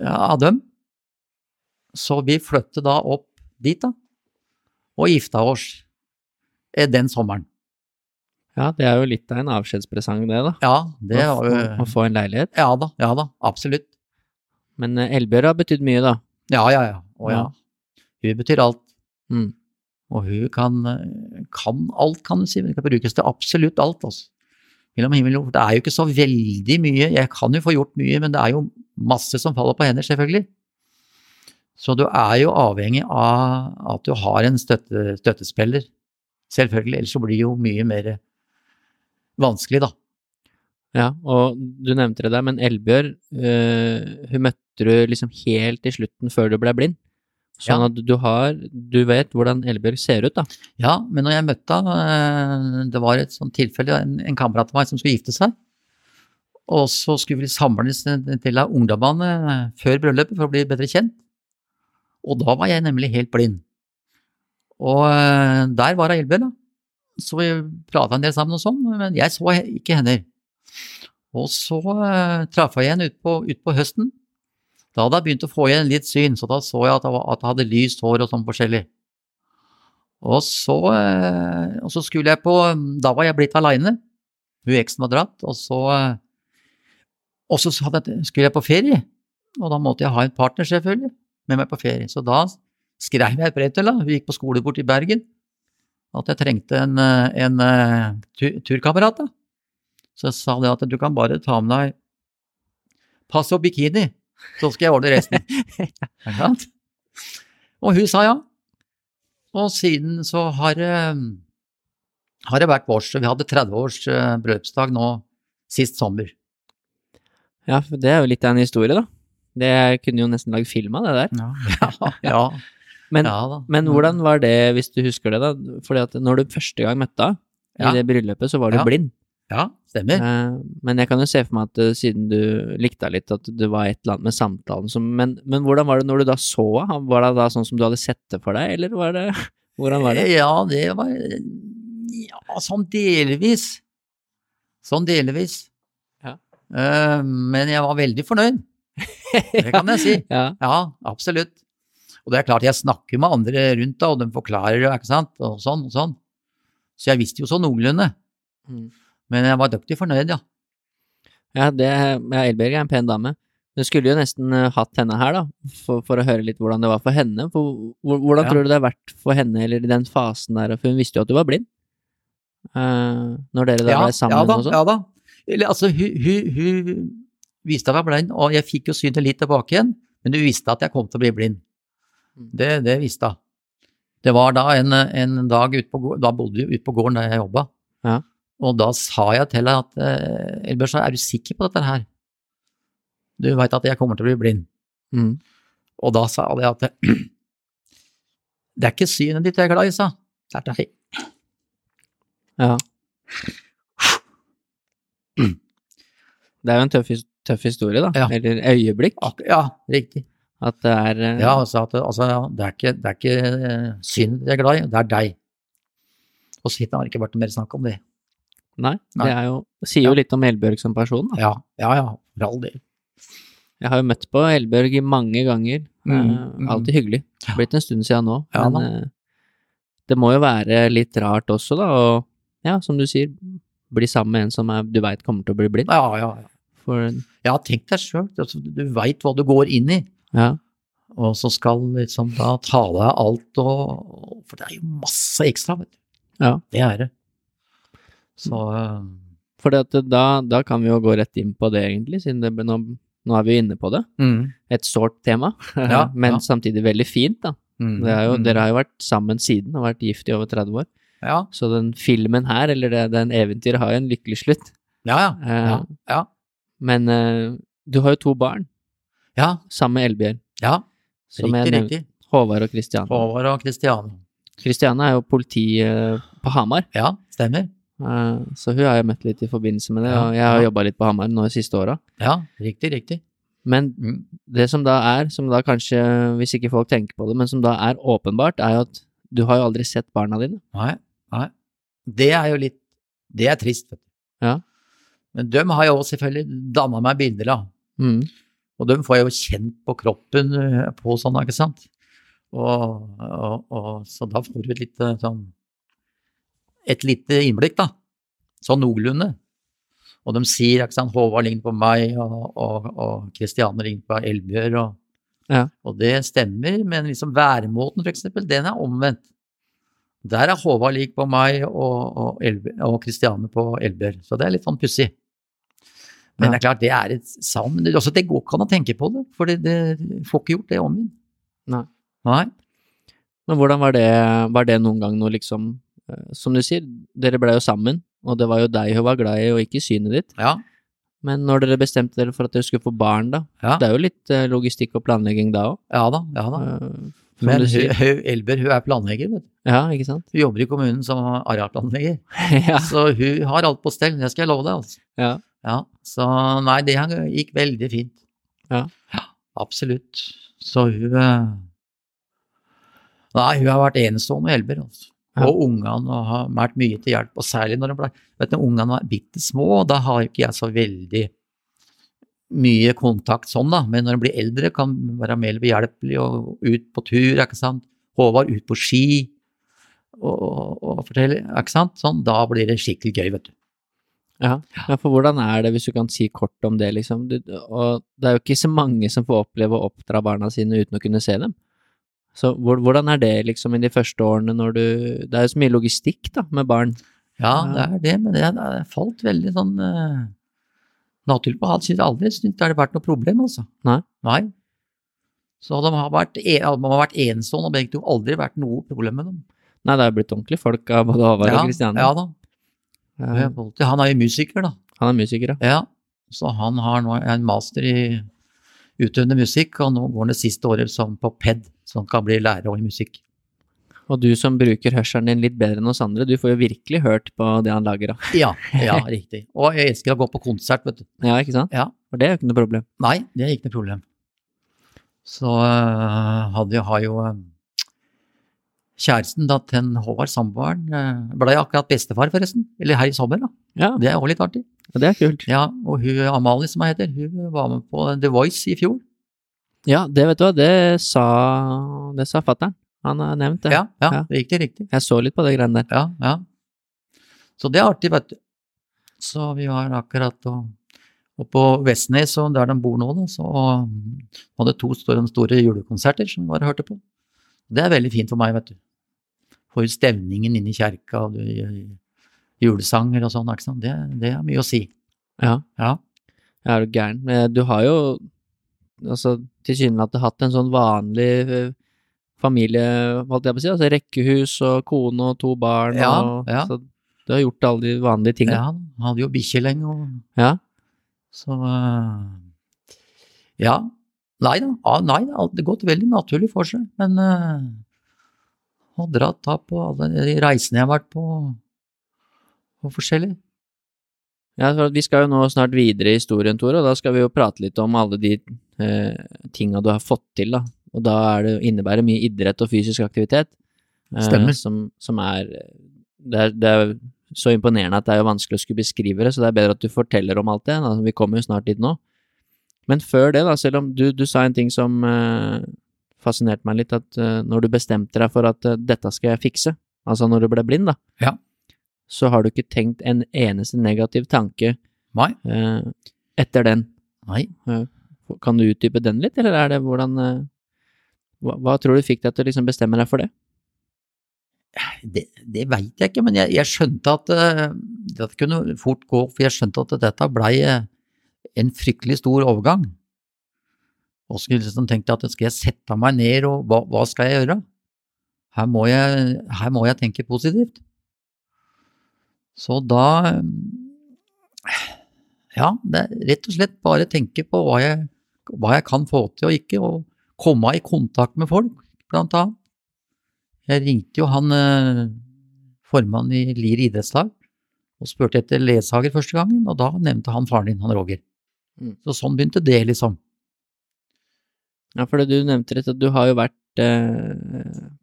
av dem. Så vi flyttet da opp dit, da, og gifta oss eh, den sommeren. Ja, det er jo litt av en avskjedspresang, det, da. Ja, det Å var jo Å få en leilighet. Ja da, ja da, absolutt. Men eh, Elbjørg har betydd mye, da. Ja, ja, ja. Å ja. Hun betyr alt. Mm. Og hun kan, eh, kan alt, kan du si. Det kan brukes til absolutt alt, altså. Mellom himmel og jord. Det er jo ikke så veldig mye. Jeg kan jo få gjort mye, men det er jo masse som faller på hender, selvfølgelig. Så du er jo avhengig av at du har en støtte, støttespiller. Selvfølgelig, ellers så blir det jo mye mer vanskelig, da. Ja, og du nevnte det der, men Elbjørg, eh, hun møtte du liksom helt i slutten før du ble blind. Sånn Ja. at du har Du vet hvordan Elbjørg ser ut, da. Ja, men når jeg møtte henne, det var et sånt tilfelle, en, en kamerat av meg som skulle gifte seg. Og så skulle vi samles til av ungdommene før bryllupet for å bli bedre kjent. Og da var jeg nemlig helt blind. Og eh, der var Elbjørg, da. Så vi prata en del sammen og sånn, men jeg så ikke henne. Og så uh, traff jeg henne utpå ut på høsten. Da hadde jeg begynt å få igjen litt syn, så da så jeg at jeg, hadde lyst hår og sånn forskjellig. Og så, uh, og så skulle jeg på Da var jeg blitt aleine. Hun eksen var dratt. Og så, uh, og så jeg, skulle jeg på ferie. Og da måtte jeg ha en partner, selvfølgelig, med meg på ferie. Så da skrev jeg et brev til henne. vi gikk på skole borte i Bergen. At jeg trengte en, eh, en tur, turkamerat. da. Så jeg sa det at du kan bare ta med deg pass og bikini, så skal jeg ordne resten. (laughs) Og hun sa ja. Og siden så har, eh, har det vært vårs. Vi hadde 30 års eh, bryllupsdag nå sist sommer. Ja, for det er jo litt av en historie, da. Det kunne jo nesten lagd film av det der. Ja, (laughs) ja, Men, ja men hvordan var det, hvis du husker det, da? Fordi at når du første gang møtte henne, i det bryllupet, så var du Ja. blind. Ja, stemmer. Eh, men jeg kan jo se for meg at eh, siden du likte henne litt, at det var et eller annet med samtalen som men, men hvordan var det når du da så henne? Var det da sånn som du hadde sett det for deg, eller var det (laughs) Hvordan var det? Ja, det var Ja, sånn delvis. Sånn delvis. Ja. Eh, men jeg var veldig fornøyd. (laughs) Det kan jeg si. Ja. Ja, absolutt. Og det er klart, jeg snakker med andre rundt da, og de forklarer det, ikke sant, og sånn og sånn. Så jeg visste jo så noenlunde. Mm. Men jeg var dyktig fornøyd, ja. Ja, det, ja, Elberg er en pen dame. Du skulle jo nesten eh, hatt henne her, da, for, for å høre litt hvordan det var for henne. For, hvordan Ja. tror du det har vært for henne, eller i den fasen der, for hun visste jo at du var blind? Uh, når dere da ja, ble sammen ja da, og sånn? ja da. Eller, altså, hun, hun, hun visste at jeg var blind, og jeg fikk jo synet litt tilbake igjen, men du visste at jeg kom til å bli blind. Mm. Det, det visste hun. Det var da en, en dag ut på, da bodde vi ute på gården der jeg jobba, Ja. og da sa jeg til henne at eh, Elbjørn, sa, er du sikker på dette her? Du veit at jeg kommer til å bli blind. Mm. Og da sa jeg at (clears throat) det er ikke synet ditt jeg er glad i, sa Det deg. Ja. (clears throat) Det er jo en tøff, his- tøff historie, da. Ja. Eller øyeblikk. Ja, riktig. At det er uh... Ja, altså, at, altså ja, det er ikke, det er ikke uh, synd jeg er glad i, det er deg. Og siden har det ikke vært mer snakk om det. Nei, Nei. det er jo, sier jo litt om Elbjørg som person, da. Ja, ja, ja, for all del. Jeg har jo møtt på Elbjørg mange ganger. Mm, Eh, mm. alltid hyggelig. Det Blitt en stund siden nå. Ja, men det må jo være litt rart også, da. Og ja, som du sier, bli sammen med en som er, du veit kommer til å bli blind. Ja, ja, ja. For Ja, tenk deg sjøl, du veit hva du går inn i, ja, og så skal liksom da ta deg av alt og For det er jo masse ekstra, vet du. Ja. Det er det. Så eh, for da, da kan vi jo gå rett inn på det, egentlig, siden det, nå, nå er vi jo inne på det. mm, Et sårt tema, (laughs) Ja, men ja. samtidig veldig fint, da. mm, Det jo, mm. Dere har jo vært sammen siden og vært gift i over 30 år. Ja, Så den filmen her, eller det, den eventyret, har jo en lykkelig slutt. ja, ja. Eh, ja, ja, Men uh, du har jo to barn ja, sammen med Elbjørn, ja. som jeg Riktig, nevnte. riktig. Håvard og Kristian. Håvard og Kristiane. Kristiane er jo politi eh, på Hamar, Ja, stemmer. eh, så hun har jeg møtt litt i forbindelse med det, Ja, og jeg har ja. jobba litt på Hamar nå de siste åra. Ja, riktig, riktig. Men Mm. det som da er, som da kanskje, hvis ikke folk tenker på det, men som da er åpenbart, er jo at du har jo aldri sett barna dine. Nei, nei. Det er jo litt Det er trist, vet du. Ja. Men dem har jeg også selvfølgelig danna meg bilder av. Mm. Og dem får jeg jo kjent på kroppen eh, på sånn, ikke sant. Og, og, og så da får du et lite sånn Et lite innblikk, da. Sånn noenlunde. Og de sier ikke sant, Håvard ligner på meg, og, og, Kristiane ligner på Elbjørg. Og, Ja. og det stemmer, men liksom væremåten, for eksempel, den er omvendt. Der er Håvard lik på meg og, og, og Kristiane på Elbjørg, så det er litt sånn pussig. Men Ja. det er klart, det er et savn. Det, altså, det går ikke an å tenke på det, for det, det får ikke gjort det om igjen. Nei. Nei. Men hvordan var det, var det noen gang noe liksom eh, Som du sier, dere ble jo sammen, og det var jo deg hun var glad i, og ikke synet ditt. Ja. Men når dere bestemte dere for at dere skulle få barn, da, Ja, det er jo litt eh, logistikk og planlegging da òg. ja da. Ja da. som Men hun, Elber hun er planlegger, vet du. Ja, ikke sant? Hun jobber i kommunen som arealplanlegger. (laughs) ja. Så hun har alt på stell, det skal jeg love deg. altså. ja. Ja, så nei, det gikk veldig fint. Ja. absolutt. Så hun eh, Nei, hun har vært enestående hjelper. altså. Ja. Og ungene har vært mye til hjelp, og særlig når de ble, vet du, ungene var bitte små, da har ikke jeg så veldig mye kontakt sånn, da, men når de blir eldre, kan de være mer behjelpelig og ut på tur, ikke sant. Håvard ut på ski og, og, og fortelle, ikke sant. Sånn, da blir det skikkelig gøy, vet du. Ja. ja, for hvordan er det, hvis du kan si kort om det, liksom? Du, og det er jo ikke så mange som får oppleve å oppdra barna sine uten å kunne se dem. Så hvor, hvordan er det liksom i de første årene når du Det er jo så mye logistikk, da, med barn. Ja, det er det, men det er det falt veldig sånn uh, naturlig på. Han synes aldri syntes det har vært noe problem, altså. Nei. Nei. Så de har vært, e- de har vært enestående, og begge to aldri vært noe problem med dem. Nei, det er blitt ordentlig folk av både Håvard ja, og Kristiane. ja da. Ja, Han er jo musiker, da. han er musiker, ja. Ja, så han har nå en master i utøvende musikk, og nå går han det siste året som på PED, så han kan bli lærer i musikk. Og du som bruker hørselen din litt bedre enn oss andre, du får jo virkelig hørt på det han lager, da. Ja, ja, (laughs) riktig. Og jeg elsker å gå på konsert, vet du. Ja, ikke sant? Ja. For det er jo ikke noe problem. Nei, det er ikke noe problem. Så øh, hadde har jo øh, kjæresten da, til Håvard, samboeren, blei ble akkurat bestefar, forresten. Eller her i sommer, da. Ja, Det er også litt artig. Ja, det er kult. Ja, og hun Amalie, som hun heter, hun var med på The Voice i fjor. Ja, det vet du hva, det sa, det sa fattern. Han har nevnt det. Ja, ja, Ja. riktig, riktig. Jeg så litt på det greiene der. Ja, ja. Så det er artig, vet du. Så vi var akkurat og Og på Vestnes, og der de bor nå, da, så hadde to store, store julekonserter som bare hørte på. Det er veldig fint for meg, vet du. For stemningen inne i kjerka, julesanger og sånn. Det, det har mye å si. Ja. Ja. Ja, er du gæren. Men du har jo altså tilsynelatende hatt en sånn vanlig eh, familie, holdt jeg på å si, altså rekkehus og kone og to barn Ja, og ja. Så du har gjort alle de vanlige tingene. ja hadde jo bikkje lenge, og Ja. så eh, Ja. Nei da, ah, nei, det har gått veldig naturlig for seg, men har dratt da på alle de reisene jeg har vært på, og forskjellig. Ja, for vi skal jo nå snart videre i historien, Tore, og da skal vi jo prate litt om alle de eh, tinga du har fått til, da. Og da er det, innebærer mye idrett og fysisk aktivitet. eh, Stemmer. Som, som er det, er det er så imponerende at det er jo vanskelig å skulle beskrive det, så det er bedre at du forteller om alt det. Da. Vi kommer jo snart dit nå. Men før det, da, selv om du, du sa en ting som eh, fascinerte meg litt, at eh, når du bestemte deg for at eh, dette skal jeg fikse, altså når du ble blind, da, Ja. så har du ikke tenkt en eneste negativ tanke Nei. eh, etter den. Nei. Kan du utdype den litt, eller er det hvordan hva, hva tror du fikk deg til å liksom bestemme deg for det? Det, det veit jeg ikke, men jeg, jeg skjønte at uh, det kunne fort gå, for jeg skjønte at dette blei uh, en fryktelig stor overgang. Og så liksom tenkte jeg at skal jeg sette meg ned, og hva, hva skal jeg gjøre? Her må jeg, her må jeg tenke positivt. Så da Ja, det er rett og slett bare tenke på hva jeg, hva jeg kan få til og ikke, og komme i kontakt med folk, blant annet. Jeg ringte jo han eh, formannen i Lier idrettslag og spurte etter ledsager første gangen, og da nevnte han faren din, han Roger. Mm. Så sånn begynte det, liksom. Ja, for du nevnte litt, at du har jo vært eh,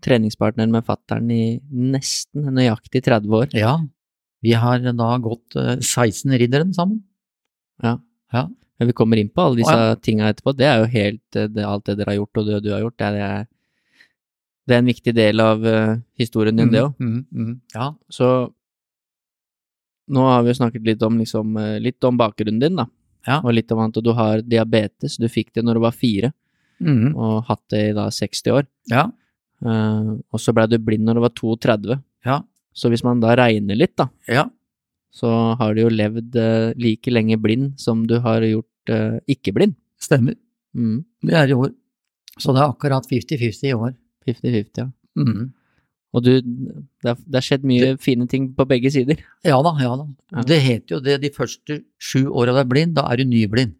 treningspartner med fattern i nesten nøyaktig 30 år. Ja, vi har da gått eh, 16 ridderen sammen. Ja. Ja. Men vi kommer inn på alle disse Ja. tinga etterpå. Det er jo helt eh, det, alt det dere har gjort, og det du har gjort. Det er, det er, en viktig del av uh, historien din, det òg. Mm, mm, ja. Så nå har vi jo snakket litt om, liksom, eh, litt om bakgrunnen din, da. Ja. Og litt om at du har diabetes. Du fikk det når du var fire, Mm, og hatt det i da 60 år. ja. Uh, og så blei du blind når du var 32. Ja. Så hvis man da regner litt, da, Ja. så har du jo levd uh, like lenge blind som du har gjort uh, ikke blind. Stemmer. Mm. Det er i år. Så det er akkurat 50-50 i år. 50-50, ja. Mm. Og du, det har, det skjedd mye fine ting på begge sider. Ja da, ja da. Ja. Det heter jo det de første sju åra du er blind, da er du nyblind.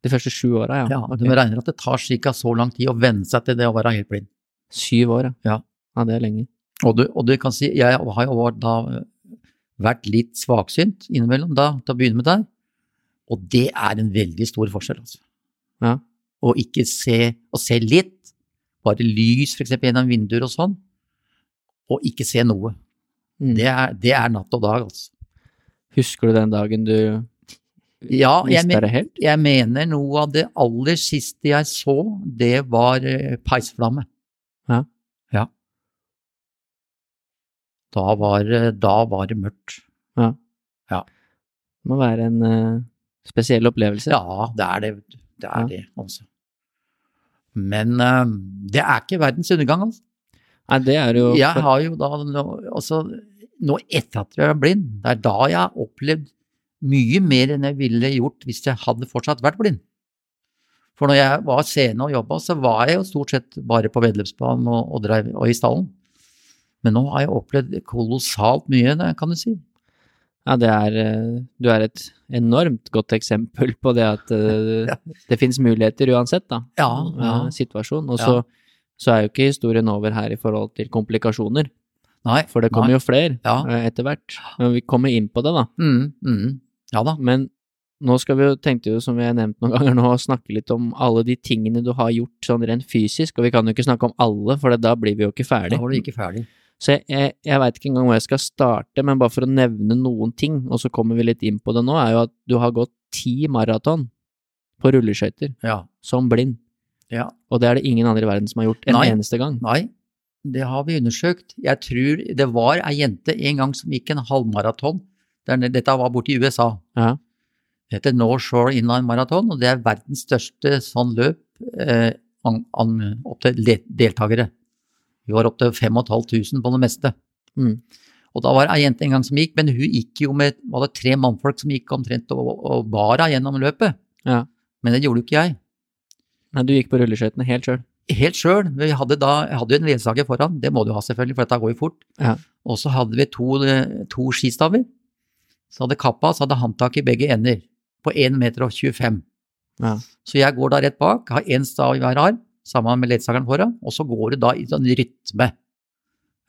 De første sju åra, ja. Ja, okay. Du regner at det tar ca. så lang tid å venne seg til det å være helt blind. Syv år, ja. Ja. Ja, det er lenge. Og du, og du kan si, jeg har jo da vært litt svaksynt innimellom da, til å begynne med der, og det er en veldig stor forskjell, altså. Ja. Å ikke se, å se litt, bare lys eksempel gjennom vinduer og sånn, og ikke se noe. Mm. Det er, det er natt og dag, altså. Husker du den dagen du Ja, jeg, men, jeg mener noe av det aller siste jeg så, det var eh, peisflamme. Ja. Ja. Da var, det- da var det mørkt. Det må være en uh, spesiell opplevelse. Ja, det er det. Det er Ja. det, altså. Men uh, det er ikke verdens undergang, altså. Nei, det er jo Jeg har jo da nå, altså, nå etter at jeg er blind, det er da jeg har opplevd mye mer enn jeg ville gjort hvis jeg hadde fortsatt vært blind. For når jeg var scene og jobba, så var jeg jo stort sett bare på vedløpsbanen og, og, drev, og i stallen. Men nå har jeg opplevd kolossalt mye, kan du si. Ja, det er eh, Du er et enormt godt eksempel på det at eh, (laughs) Ja. det finnes muligheter uansett, da. Ja, ja. Situasjon. Og så, så er jo ikke historien over her i forhold til komplikasjoner, Nei, for det kommer nei. jo flere Ja. eh, etter hvert. Men vi kommer inn på det, da. Mm, mm. Ja da. Men nå skal vi jo, tenkte jo, som vi har nevnt noen (laughs) ganger nå, å snakke litt om alle de tingene du har gjort sånn rent fysisk, og vi kan jo ikke snakke om alle, for da blir vi jo ikke ferdig. Da var du ikke ferdig. Så jeg, jeg, jeg veit ikke engang hvor jeg skal starte, men bare for å nevne noen ting, og så kommer vi litt inn på det nå, er jo at du har gått ti maraton på rulleskøyter Ja. som blind, ja. og det er det ingen andre i verden som har gjort en Nei. eneste gang. Nei, det har vi undersøkt. Jeg tror det var ei jente en gang som gikk en halvmaraton. Dette var borte i USA. Ja. Det heter North Shore Inline Marathon, og det er verdens største sånn løp eh, an, an, opp til deltakere. Vi var opp til 5500 på det meste. Mm. Og da var det ei jente en gang som gikk, men hun gikk jo med var det tre mannfolk som gikk omtrent og, og bar henne gjennom løpet. Ja. Men det gjorde jo ikke jeg. Nei, du gikk på rulleskøytene helt sjøl. Helt sjøl. Vi hadde da, jeg hadde jo en ledsager foran, det må du ha selvfølgelig, for dette går jo fort. Ja. Og så hadde vi to, eh, to skistaver. Så hadde kappa, så hadde håndtak i begge ender, på 1 meter og 25. Ja. Så jeg går da rett bak, har én stav i hver arm, sammen med ledsageren foran, og så går du da i sånn rytme.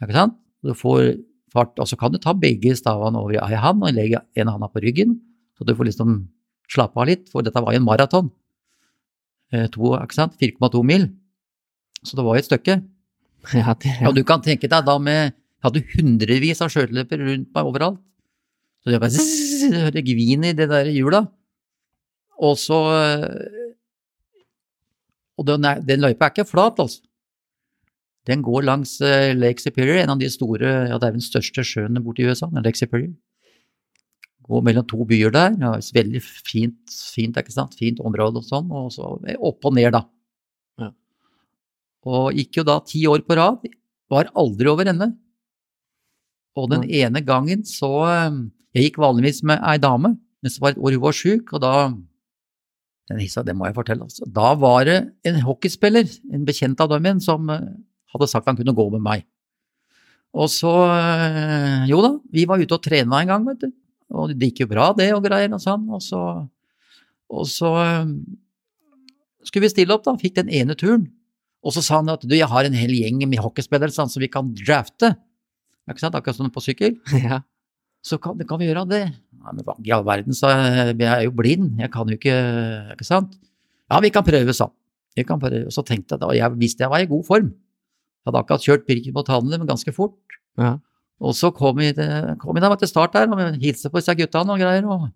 Ikke sant? Du får fart, og så kan du ta begge stavene over i ei hand og legge en handa på ryggen, så du får liksom slappe av litt, for dette var jo en maraton. Eh, To, ikke sant? 4,2 mil. Så det var jo et stykke. Ja, det, Og du kan tenke deg da med Jeg hadde hundrevis av skøyteløpere rundt meg overalt. Så det bare zzz, hører gvin i det der hjula. Og så øh, Og den, er, den løypa er ikke flat, altså. Den går langs øh, Lake Superior, en av de store Ja, det er den største sjøen borte i USA, Lake Superior. Går mellom to byer der. Ja, veldig fint, fint, ikke sant? fint område og sånn. Og så opp og ned, da. Ja. Og gikk jo da ti år på rad. Var aldri over ende. Og den ene gangen så eh, Jeg gikk vanligvis med ei dame, mens det var et år hun var sjuk, og da den hissa, det må jeg fortelle, altså. Da var det en hockeyspiller, en bekjent av dem igjen, som eh, hadde sagt han kunne gå med meg. Og så eh, Jo da, vi var ute og trena en gang, vet du. Og det gikk jo bra, det og greier og sånn. Og så, og så eh, skulle vi stille opp, da. Fikk den ene turen. Og så sa han at du, jeg har en hel gjeng med hockeyspillere sånn, som vi kan drafte. Ikke sant? Akkurat som på sykkel. (laughs) ja. Så kan, kan vi gjøre det. Nei, men hva i all verden, sa jeg. Jeg er jo blind. Jeg kan jo ikke Ikke sant? Ja, vi kan prøve, sa han. Så tenkte jeg da, jeg visste jeg var i god form. Jeg hadde akkurat kjørt Birken mot Hanne, men ganske fort. Ja. Og så kom vi, kom vi da til start der, og vi hilste på disse guttene og greier, og,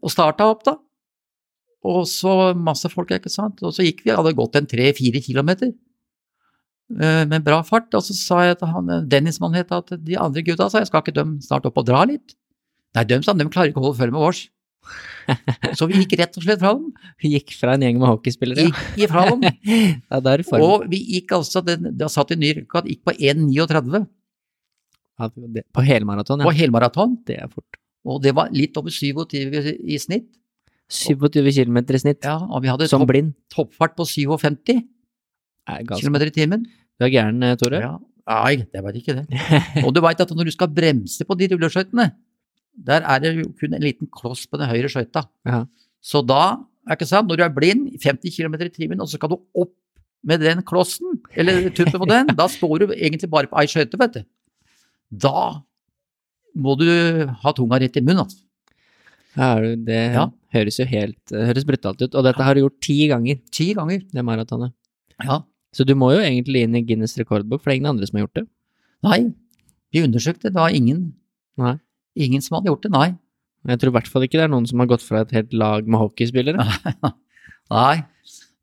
og starta opp, da. Og så masse folk, ikke sant. Og så gikk vi, hadde gått en tre-fire kilometer med bra fart. Og så sa jeg til han, eh, Dennis, som han het, at de andre gutta sa jeg skal ikke dem snart opp og dra litt? Nei, dem sa de klarer ikke å holde følge med oss. (laughs) Så vi gikk rett og slett fra dem. Vi gikk fra en gjeng med hockeyspillere. Gikk ifra dem. (laughs) Ja. Og vi gikk altså, det, det satt i ny rekord, gikk på 1,39 Ja, det- På helmaraton, på ja. helmaraton. Det er fort. Og det var litt over 27 i snitt. 27 km i snitt. Ja, og vi hadde Som topp, blind. toppfart på 57 Er km i timen. Du er gæren, eh, Tore. Ja. Nei, det var ikke det. (laughs) Og du veit at når du skal bremse på de rulleskøytene, der er det jo kun en liten kloss på den høyre skøyta. Ja. Så da, er ikke sant, når du er blind, 50 km i timen, og så skal du opp med den klossen, eller tuppen på den, (laughs) da står du egentlig bare på ei skøyte, vet du. Da må du ha tunga rett i munnen, altså. Ja, det Ja. høres jo helt det høres brutalt ut. Og dette har du gjort ti ganger, Ti ganger. det maratonet. Ja. Så du må jo egentlig inn i Guinness rekordbok, for det er ingen andre som har gjort det. Nei, vi undersøkte, det var ingen, Nei. ingen som hadde gjort det, nei. Jeg tror i hvert fall ikke det er noen som har gått fra et helt lag med hockeyspillere. (laughs) Nei,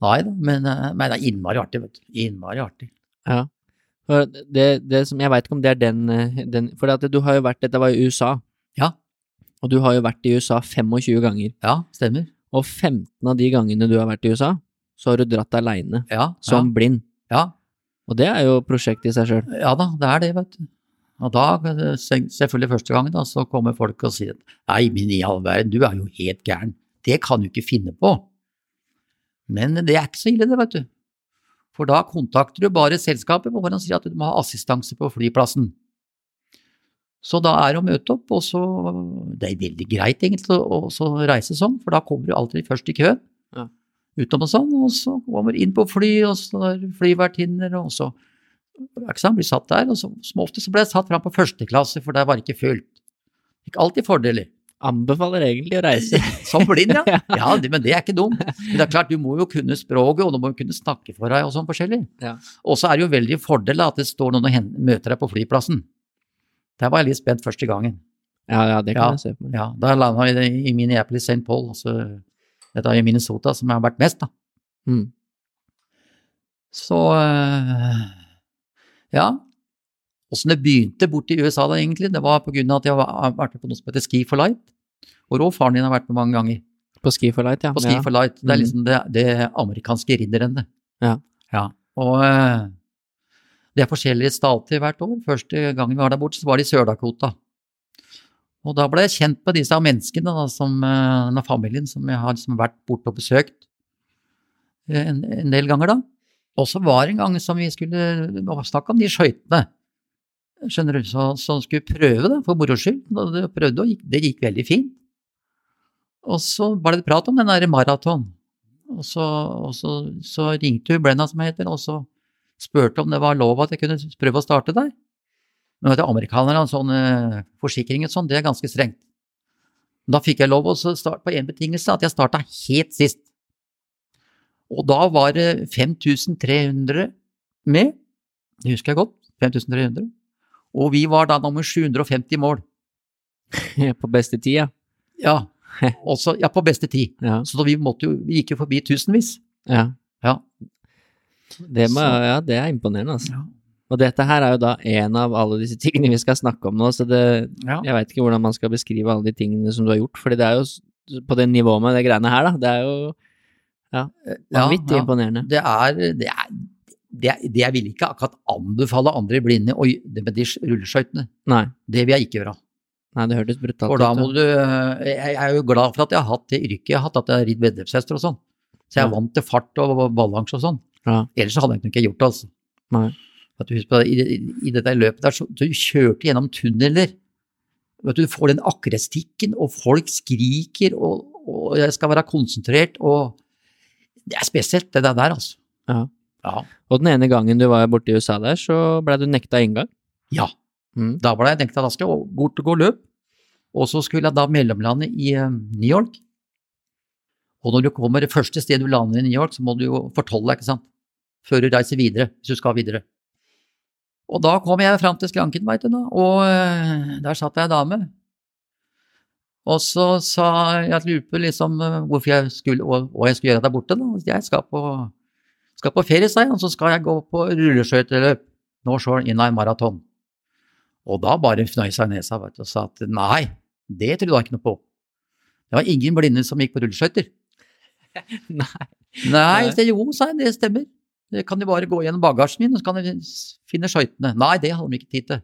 nei da, men, eh, men det er innmari artig, vet du. Innmari artig. Ja. For det, det som, jeg veit ikke om det er den, eh, den For du har jo vært Dette var i USA. Ja. Og du har jo vært i USA 25 ganger. Ja, stemmer. Og 15 av de gangene du har vært i USA, så har du dratt aleine, Ja, som blind. ja, Og det er jo prosjektet i seg sjøl. ja, ja da, det er det, vet du. Og da, eh, selvfølgelig første gangen, da, så kommer folk og sier nei, men i all verden, du er jo helt gæren. Det kan du ikke finne på. Men det er ikke så ille, det, vet du. For da kontakter du bare selskapet hvor han sier at du må ha assistanse på flyplassen. Så da er det å møte opp, og så Det er veldig greit egentlig å reise sånn, for da kommer du alltid først i køen. Ja. Utom og sånn, og så kommer inn på fly, og så er flyvertinner, og så ikke sant, blir satt der, og så, som ofte så ble jeg satt fram på første klasse, for der var det ikke fullt. Fikk alltid fordeler. Anbefaler egentlig å reise. (laughs) Som blind, ja. (laughs) ja men det er ikke dumt. Men det er klart, du må jo kunne språket, og du må jo kunne snakke for deg og sånn forskjellig. Ja. Og så er det jo veldig fordel at det står noen og møter deg på flyplassen. Der var jeg litt spent første gangen. Ja, ja, det kan Ja. jeg se på. Ja, da landa jeg i Minneapolis St. Paul, altså dette er i Minnesota som jeg har vært mest, da. Mm. Så eh, ja. Åssen det begynte borti USA da, egentlig, det var av at jeg har vært med på noe som heter Ski for Light. Hvor òg faren din har vært med mange ganger. På Ski for Light, ja. På Ski ja. for Light. Det er Mhm. liksom det, det amerikanske ridderrennet. Ja. ja. Og eh, det er forskjellige stater hvert år. Første gangen vi var der borte, så var det i Sør-Dakota. Og da ble jeg kjent med disse menneskene, da, som, eh, denne familien som jeg har liksom vært borte og besøkt eh, en, en del ganger, da. Og så var det en gang som vi skulle snakke om de skøytene. Skjønner du, så, så skulle prøve da, for moro skyld. Det prøvde, og gikk, det gikk veldig fint. Og så var det prat om den derre maraton. Og, så, og så, så ringte hun Brenna, som heter, og så spurte om det var lov at jeg kunne prøve å starte der. Men vet du, amerikanerne sånn sånne forsikringer og sånn, det er ganske strengt. Da fikk jeg lov å starte på én betingelse, at jeg starta helt sist. Og da var det 5300 med, det husker jeg godt, 5300. Og vi var da nummer 750 mål. (laughs) På beste tid, ja. Ja, (laughs) også, ja på beste tid. Ja. Så da vi, måtte jo, vi gikk jo forbi tusenvis. ja. Ja. Det, må, ja, det er imponerende, altså. Og dette her er jo da en av alle disse tingene vi skal snakke om nå, så det, Ja. jeg veit ikke hvordan man skal beskrive alle de tingene som du har gjort, fordi det er jo på det nivået med det greiene her, da. Det er jo vanvittig ja. imponerende. Det er, det er det, det jeg vil ikke akkurat anbefale andre blinde å gjøre med de rulleskøytene. Det vil jeg ikke gjøre. Nei, det hørtes brutalt For da må du Jeg jeg er jo glad for at jeg har hatt det yrket jeg har hatt, at jeg har ridd veddeløpshester og sånn. Så jeg er Ja. vant til fart og balanse og sånn. Ja. Ellers hadde jeg ikke gjort det, altså. Nei. At du husker på det, i, i, dette løpet der, så du kjørte gjennom tunneler. At du, får den akkrestikken, og folk skriker, og, og jeg skal være konsentrert, og Det er spesielt, det der, altså. Ja. Ja. Og den ene gangen du var borte i USA der, så blei du nekta inngang. ja. Mm. Da ble jeg nekta at og bort og gå løp. Og så skulle jeg da mellomlande i eh, New York. Og når du kommer det første stedet du lander i New York, så må du jo fortolle deg, ikke sant, før du reiser videre, hvis du skal videre. Og da kom jeg fram til skranken, veit du, nå, og eh, der satt ei dame. Og så sa jeg at lurte på liksom eh, hvorfor jeg skulle, og hva jeg skulle gjøre der borte. da. Jeg skal på, skal på ferie, sa jeg, og så skal jeg gå på rulleskøyteløp. North Shore Inline Marathon. Og da bare fnøy seg nesa vet du, og sa at nei, det trodde jeg ikke noe på. Det var ingen blinde som gikk på rulleskøyter. (laughs) Nei. Nei, det, jo, sa jeg, det stemmer. Kan de bare gå gjennom bagasjen min, og så kan de finne skøytene. Nei, det hadde de ikke tid til.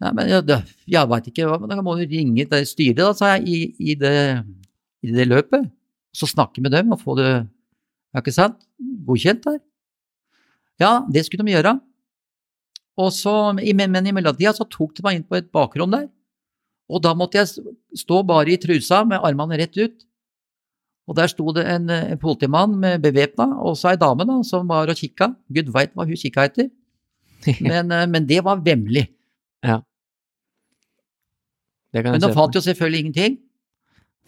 Nei, men jeg, jeg veit ikke, men da må du ringe det styret, da, sa jeg, i, i, det, i det løpet. Så snakke med dem og få det, ja, ikke sant, godkjent der. Ja, det skulle de gjøre. Og så, men i mellomtida så tok de meg inn på et bakrom der. Og da måtte jeg stå bare i trusa med armene rett ut. Og der sto det en, en politimann med bevæpna, og så ei dame da, som var og kikka. Gud veit hva hun kikka etter. (laughs) Men, eh, men det var vemmelig. Det kan Men jeg de fant jo selvfølgelig ingenting.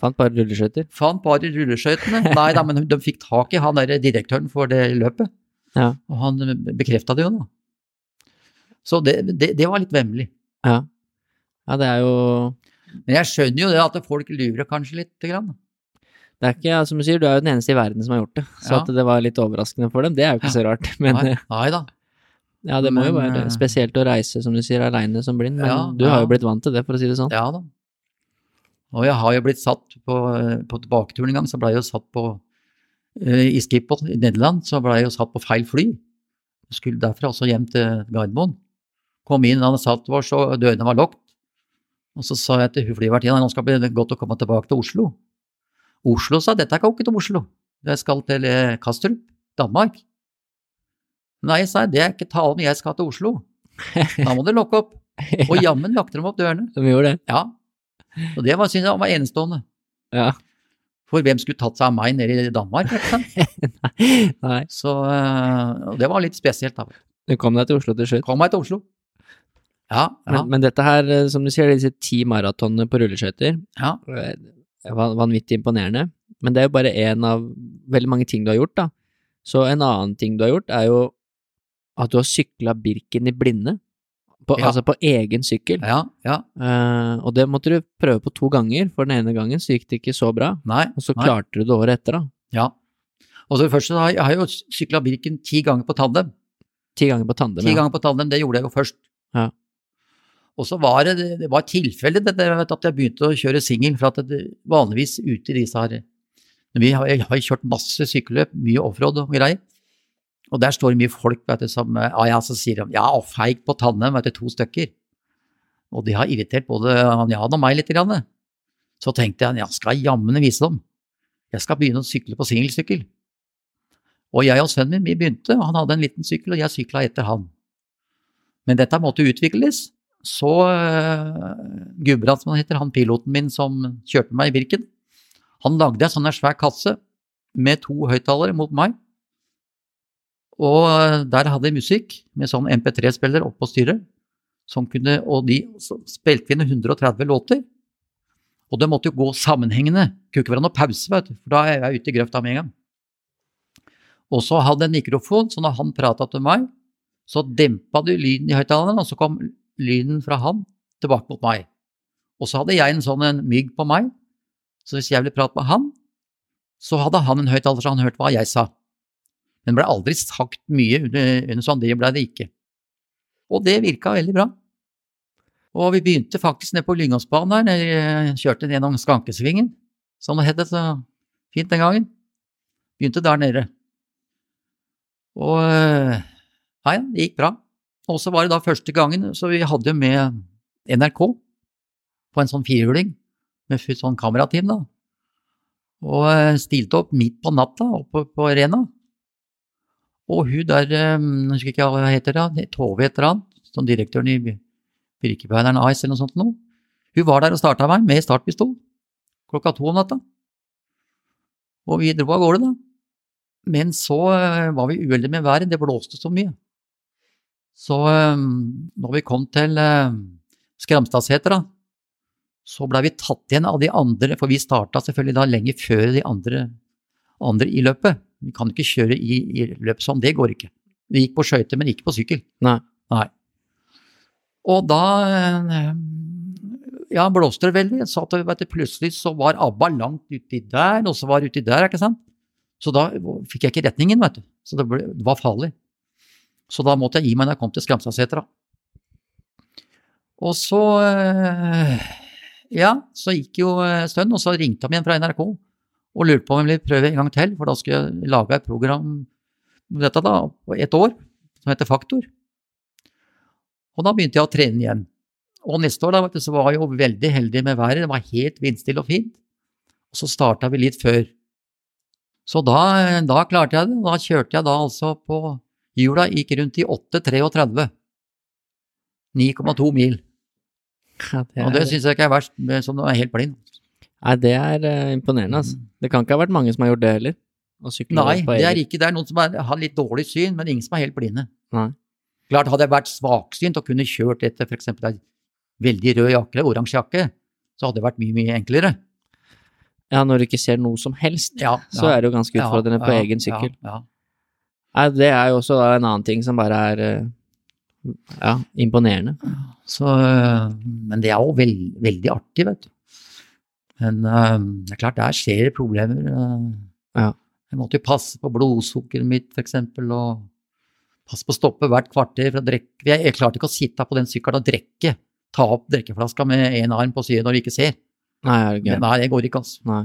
Fant bare rulleskøyter. Fant bare rulleskøytene. Nei da, men de fikk tak i han der direktøren for det løpet. Ja. Og han bekrefta det jo da. Så det, det, det var litt vemmelig. Ja. ja, det er jo Men jeg skjønner jo det at folk lurer kanskje lite grann. Det er ikke, som du sier, du er jo den eneste i verden som har gjort det. Så Ja. at det var litt overraskende for dem, det er jo ikke så rart. (laughs) Men Nei, eh, nei da. ja, det må jo være eh, spesielt å reise, som du sier, aleine som blind. Men Ja, du har jo blitt vant til det, for å si det sånn. Ja da. Og jeg har jo blitt satt på, på tilbaketuren en gang, så ble jeg jo satt på eh, I Schiphol i Nederland så ble jeg jo satt på feil fly. Jeg skulle derfra også hjem til Gardermoen. Kom inn, han satt vår, så dørene var lukket. Og så sa jeg til flyvertinnen at nå skal det bli godt å komme tilbake til Oslo. Oslo sa dette er ikke til Oslo, jeg skal til eh, Kastrup, Danmark. Nei, sa jeg, det er ikke tale om jeg skal til Oslo. Da må du lukke opp. (laughs) Og jammen lakte de opp dørene. De gjorde det. Ja. Og det var, synes jeg var enestående. Ja. For hvem skulle tatt seg av meg nede i Danmark? Ikke sant? (laughs) Nei. Så eh, det var litt spesielt. da. Du kom deg til Oslo til slutt. Kom meg til Oslo. Ja, ja, Men, men dette her, eh, som du sier, disse ti maratonene på rulleskøyter, ja. Vanvittig imponerende. Men det er jo bare én av veldig mange ting du har gjort, da. Så en annen ting du har gjort, er jo at du har sykla Birken i blinde. På, Ja. Altså på egen sykkel. ja, ja. Uh, og det måtte du prøve på to ganger, for den ene gangen så gikk det ikke så bra. Nei. Og så nei. klarte du det året etter, da. Ja. Og så først så har jeg har jo sykla Birken ti ganger på tandem. Ti ganger på tandem. Ti ja. ganger på tandem, det gjorde jeg jo først. Ja. Og så var det, det var tilfelle det, det, at jeg begynte å kjøre singel, for at det, vanligvis ute i disse her vi har, Jeg har kjørt masse sykkelløp, mye offroad og greier. Og der står det mye folk vet du, som ah, ja, så sier de ja, feig på Tannem, vet du, to stykker. Og det har irritert både han Jan og meg litt. Grann. Så tenkte jeg ja, skal jeg jammen vise dem. Jeg skal begynne å sykle på singelsykkel. Og jeg og sønnen min vi begynte, og han hadde en liten sykkel, og jeg sykla etter han. Men dette måtte utvikles. Så uh, Gudbrand, som han heter, han piloten min som kjørte meg i Birken, han lagde en sånn svær kasse med to høyttalere mot meg. Og uh, der hadde jeg musikk med sånn MP3-spiller oppå styret. Som kunne, og de spilte inn 130 låter. Og det måtte jo gå sammenhengende. Det kunne ikke være noe pause, vet du, for da er jeg ute i grøfta med en gang. Og så hadde jeg en mikrofon, så når han prata til meg, så dempa du lyden i høyttaleren, og så kom lyden fra han tilbake mot meg. Og så hadde jeg en sånn en mygg på meg, så hvis jeg ville prate med han, så hadde han en høyttaler så han hørte hva jeg sa. Men det ble aldri sagt mye under, sånn, det ble det ikke. Og det virka veldig bra. Og vi begynte faktisk nede på Lyngåsbanen når vi kjørte gjennom Skankesvingen, som det het så fint den gangen. Begynte der nede. Og ja, det gikk bra. Og så var det da første gangen, så vi hadde med NRK på en sånn firehjuling med sånn kamerateam, da. Og eh, stilte opp midt på natta oppe på Rena. Og hun der, eh, jeg husker ikke hva hun heter, da, Tove et eller annet, som direktøren i Birkebeideren AS eller noe sånt noe. Hun var der og starta meg med startpistol klokka to om natta. Og vi dro av gårde, da. Men så eh, var vi uheldige med været, det blåste så mye. Så når vi kom til Skramstadseter, da, så blei vi tatt igjen av de andre, for vi starta selvfølgelig da lenge før de andre, andre i løpet. Vi kan ikke kjøre i, i løpet sånn, det går ikke. Vi gikk på skøyter, men ikke på sykkel. Nei. Nei. Og da ja, blåste det veldig. Så at, plutselig så var ABBA langt uti der, og så var uti der, ikke sant. Så da fikk jeg ikke retningen, vet du. Så det, ble, det var farlig. Så da måtte jeg gi meg når jeg kom til Skramstadsetra. Og så ja, så gikk jo en stund, og så ringte han igjen fra NRK og lurte på om jeg ville prøve en gang til, for da skulle jeg lage et program om dette da, på ett år, som heter Faktor. Og da begynte jeg å trene igjen. Og neste år da, vet du, så var jeg jo veldig heldig med været, det var helt vindstille og fint. Og så starta vi litt før. Så da, da klarte jeg det. Da kjørte jeg da altså på Hjula gikk rundt i 8,33. 9,2 mil. Ja, det. Og det syns jeg ikke er verst, som du er helt blind. Nei, det er uh, imponerende, altså. Det kan ikke ha vært mange som har gjort det heller? Nei, det er ikke det. er noen som er, har litt dårlig syn, men ingen som er helt blinde. Nei. Klart, hadde jeg vært svaksynt og kunne kjørt etter f.eks. ei veldig rød jakke eller oransje jakke, så hadde det vært mye, mye enklere. Ja, når du ikke ser noe som helst, ja, så er det jo ganske utfordrende ja, på egen sykkel. Nei, det er jo også en annen ting som bare er uh, ja, imponerende. Så, men det er jo veld, veldig artig, vet du. Men uh, det er klart, der skjer det problemer. Uh, ja. Jeg måtte jo passe på blodsukkeret mitt, eksempel, og passe på å stoppe hvert kvarter for å drikke. Jeg, jeg klarte ikke å sitte på den sykkelen og drikke. Ta opp drikkeflaska med én arm på siden når du ikke ser. Nei, det, Nei, det går ikke, altså. Nei.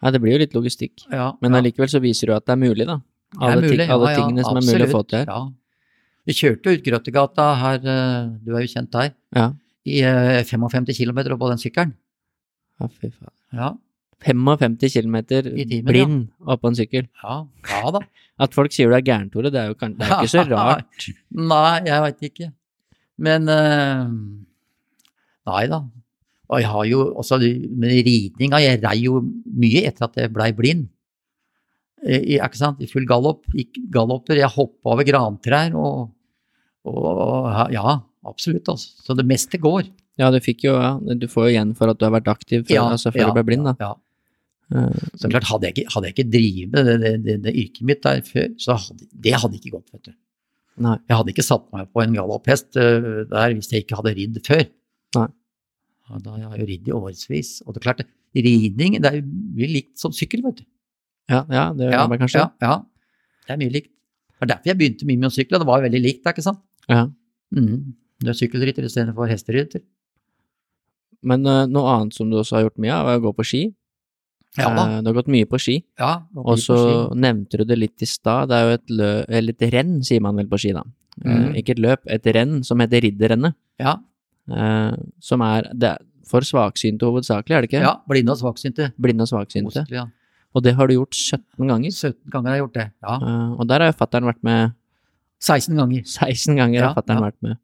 Nei, det blir jo litt logistikk. Ja, Men allikevel så viser du at det er mulig, da. Alle, mulig, ting, alle tingene som absolutt. er mulig å få til her. Ja, vi kjørte ut Grøttegata her, eh, du er jo kjent der, ja. i 55 eh, km på den sykkelen. Ja, fy faen. Ja. 55 km blind ja. oppå en sykkel. Ja, ja da. (laughs) At folk sier du er gæren, Tore, det er jo det er ikke så (laughs) rart. Nei, jeg veit ikke. Men uh, Nei da. Og jeg har jo også med ridninga Jeg rei jo mye etter at jeg blei blind. I? I full gallop. Gikk galloper. Jeg hoppa over grantrær og og ja, absolutt. Altså. Så det meste går. Ja, du fikk jo, ja, du får jo igjen for at du har vært aktiv før, ja, altså før ja, du ble blind, da. Ja. Uh, så klart, hadde jeg ikke, hadde jeg ikke drevet det, det, det, det, yrket mitt der før, så hadde, det hadde ikke gått, vet du. Nei. Jeg hadde ikke satt meg på en galopphest uh, der hvis jeg ikke hadde ridd før. Nei. Ja, da har jeg jo ridd i årevis. Og det er klart, ridning det er jo likt som sykkel, vet du. Ja, ja det gjør det kanskje. Ja, ja, det er mye likt. Det er derfor jeg begynte mye med å sykle, det var jo veldig likt, ikke sant? Ja. Mm. Du er sykkelrytter istedenfor hesterytter. Men uh, noe annet som du også har gjort mye av, er å gå på ski. Ja da. Uh, du har gått mye på ski. Ja, og så nevnte du det litt i stad, det er jo et, lø eller et renn, sier man vel på ski, da. Mm. Uh, ikke et løp, et renn som heter Ridderrennet. Ja, Eh, som er, det er for svaksynte hovedsakelig, er det ikke? ja, blinde og svaksynte. Blinde og svaksynte. Mostlig, Ja. Og det har du gjort 17 ganger. 17 ganger har jeg gjort det. Ja. Uh, og der har jo fattern vært med 16 ganger. 16 ganger. Ja, har fatteren ja. vært med.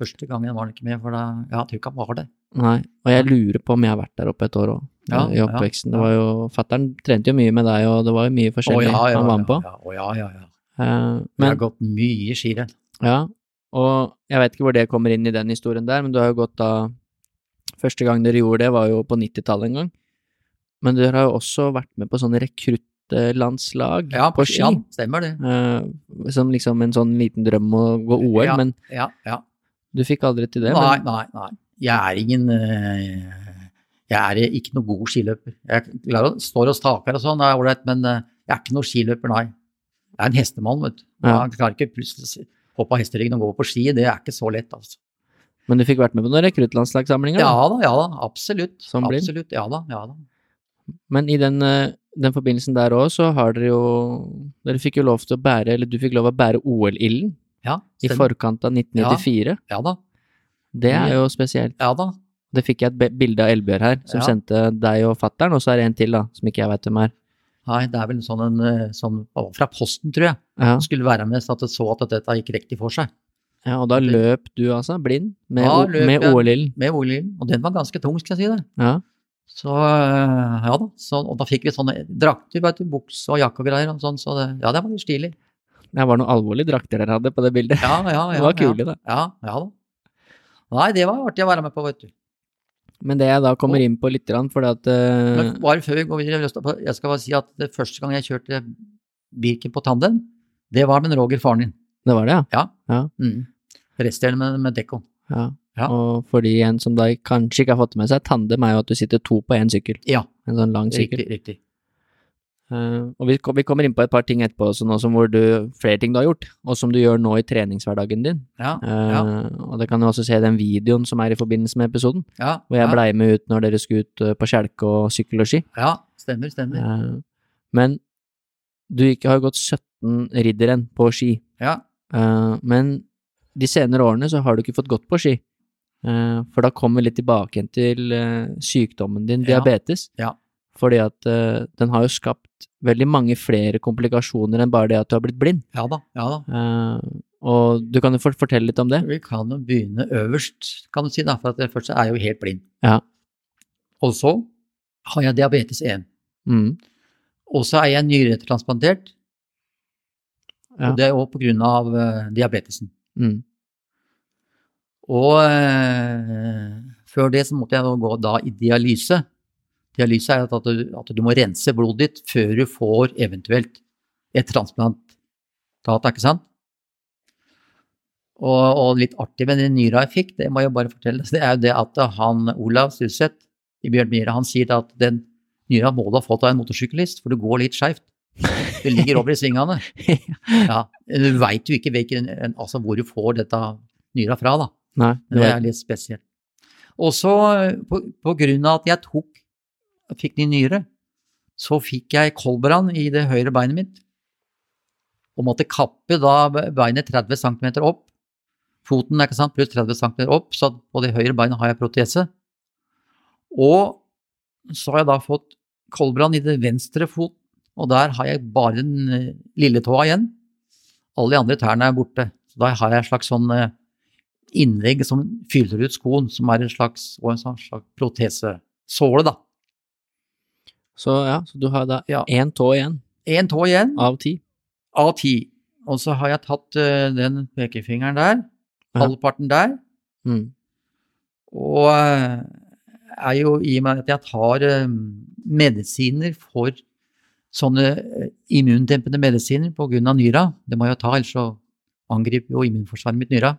Første gangen var han ikke med, for da Ja, jeg tror ikke han var det. Nei, og jeg lurer på om jeg har vært der oppe et år òg, Ja, i oppveksten. ja. Det var jo, Fattern trente jo mye med deg, og det var jo mye Å forskjellig ja, ja, han var med på. Ja, å, ja, ja, ja. Eh, Jeg har gått mye skirenn. Ja, og jeg vet ikke hvor det kommer inn i den historien der, men du har jo gått da Første gang dere gjorde det, var jo på 90-tallet en gang. Men dere har jo også vært med på sånne rekruttlandslag Ja, på ski. Ja, stemmer det. eh, som liksom en sånn liten drøm å gå OL, Ja, men Ja, ja. du fikk aldri til det. Nei, men, nei, nei. Jeg er ingen eh, Jeg er ikke noen god skiløper. Jeg klarer å står og staker og sånn, det er ålreit, men eh, jeg er ikke noen skiløper, nei. Jeg er en hestemann, vet du. Jeg klarer ikke plutselig hoppe av hesteryggen og gå på ski, det er ikke så lett, altså. men du fikk vært med på noen rekruttlandslagssamlinger, Ja da, ja da, absolutt. Som blind? Absolutt, ja da, ja da. Men i den, eh, den forbindelsen der òg, så har dere jo Dere fikk jo lov til å bære, eller du fikk lov til å bære OL-ilden Ja, i forkant av 1994. Ja da, Det er jo spesielt. ja da. Det fikk jeg et bilde av Elbjørg her, som Ja. sendte deg og fattern, og så er det en til, da, som ikke jeg veit hvem er. Nei, det er vel sånn en eh, sånn fra Posten, tror jeg. Ja, skulle være med så at det så at dette gikk riktig for seg. ja og da løp du altså, blind, med, ja, løp med. OL-ilden. Med oljen, og den var ganske tung, skal jeg si det. Ja. Så øh, ja da, så, og da fikk vi sånne drakter, vet du, bukse og jakke og greier og sånn, så det, ja, det var litt stilig. Det var noen alvorlige drakter dere hadde på det bildet. Ja, ja, (laughs) ja. Det var kule, ja. da. Ja, ja da. Nei, det var artig å være med på, vet du. Men det jeg da kommer inn på litt, fordi at uh... Bare før vi går videre, jeg skal bare si at det første gang jeg kjørte Birken på tandem, det var med Roger, faren din. Det var det, ja. Ja. Ja. Mm. Resten med, med Dekko. ja. Ja. Og for de en som da kanskje ikke har fått med seg, tandem er jo at du sitter to på én sykkel. Ja, En sånn lang sykkel. riktig, riktig. Uh, og vi, vi kommer inn på et par ting etterpå også, nå som hvor du, flere ting du har gjort, og som du gjør nå i treningshverdagen din. Ja, uh, ja, Og det kan du også se i den videoen som er i forbindelse med episoden, ja. hvor jeg ja, blei med ut når dere skulle ut eh, på kjelke og sykkel og ski. Ja, stemmer, stemmer. Uh, Men du ikke har gått 17 ridderrenn på ski, Ja, Eh, men de senere årene så har du ikke fått gått på ski. Eh, For da kommer vi litt tilbake igjen til eh, sykdommen din, diabetes. Ja. Fordi at eh, den har jo skapt veldig mange flere komplikasjoner enn bare det at du har blitt blind. ja da, ja da. Og du kan jo fortelle litt om det? Vi kan jo begynne øverst, kan du si, da, for at først er jeg jo helt blind. Ja. Og så har jeg diabetes 1. Mm. Og så er jeg nyretransplantert, Ja. og det er òg på grunn av diabetesen. Mm. Og eh, før det så måtte jeg da gå da i dialyse. Dialyse er at du, at du må rense blodet ditt før du får eventuelt et transplantat, ikke sant? Og, og litt artig med den nyra jeg fikk, det må jeg bare fortelle, det er jo det at han Olav Stuseth i Bjørn Myhre, han sier at den nyra må du ha fått av en motorsyklist, for du går litt skeivt. Du ligger over i svingene. (laughs) Ja, du veit jo ikke hvilken, altså hvor du får dette nyra fra, da. Nei, det er litt spesielt. Og så, på, på grunn av at jeg tok, fikk ny nyre, så fikk jeg kolbrann i det høyre beinet mitt, og måtte kappe da beinet 30 cm opp, foten ikke sant, pluss 30 cm opp, så på det høyre beinet har jeg protese. Og så har jeg da fått koldbrann i det venstre fot, og der har jeg bare den eh, lille tåa igjen. Alle de andre tærne er borte. Så da har jeg en slags sånn eh, innlegg som fyller ut skoen, som er en slags, og en slags protesesåle, da. så ja, så du har da Ja. tå igjen Én tå igjen av ti. av ti. Og så har jeg tatt uh, den pekefingeren der, Ja. halvparten der, Mm. og uh, er jo i og med at jeg tar uh, medisiner for sånne immundempende medisiner på grunn av nyra, det må jeg ta, ellers så angriper jo immunforsvaret mitt nyra,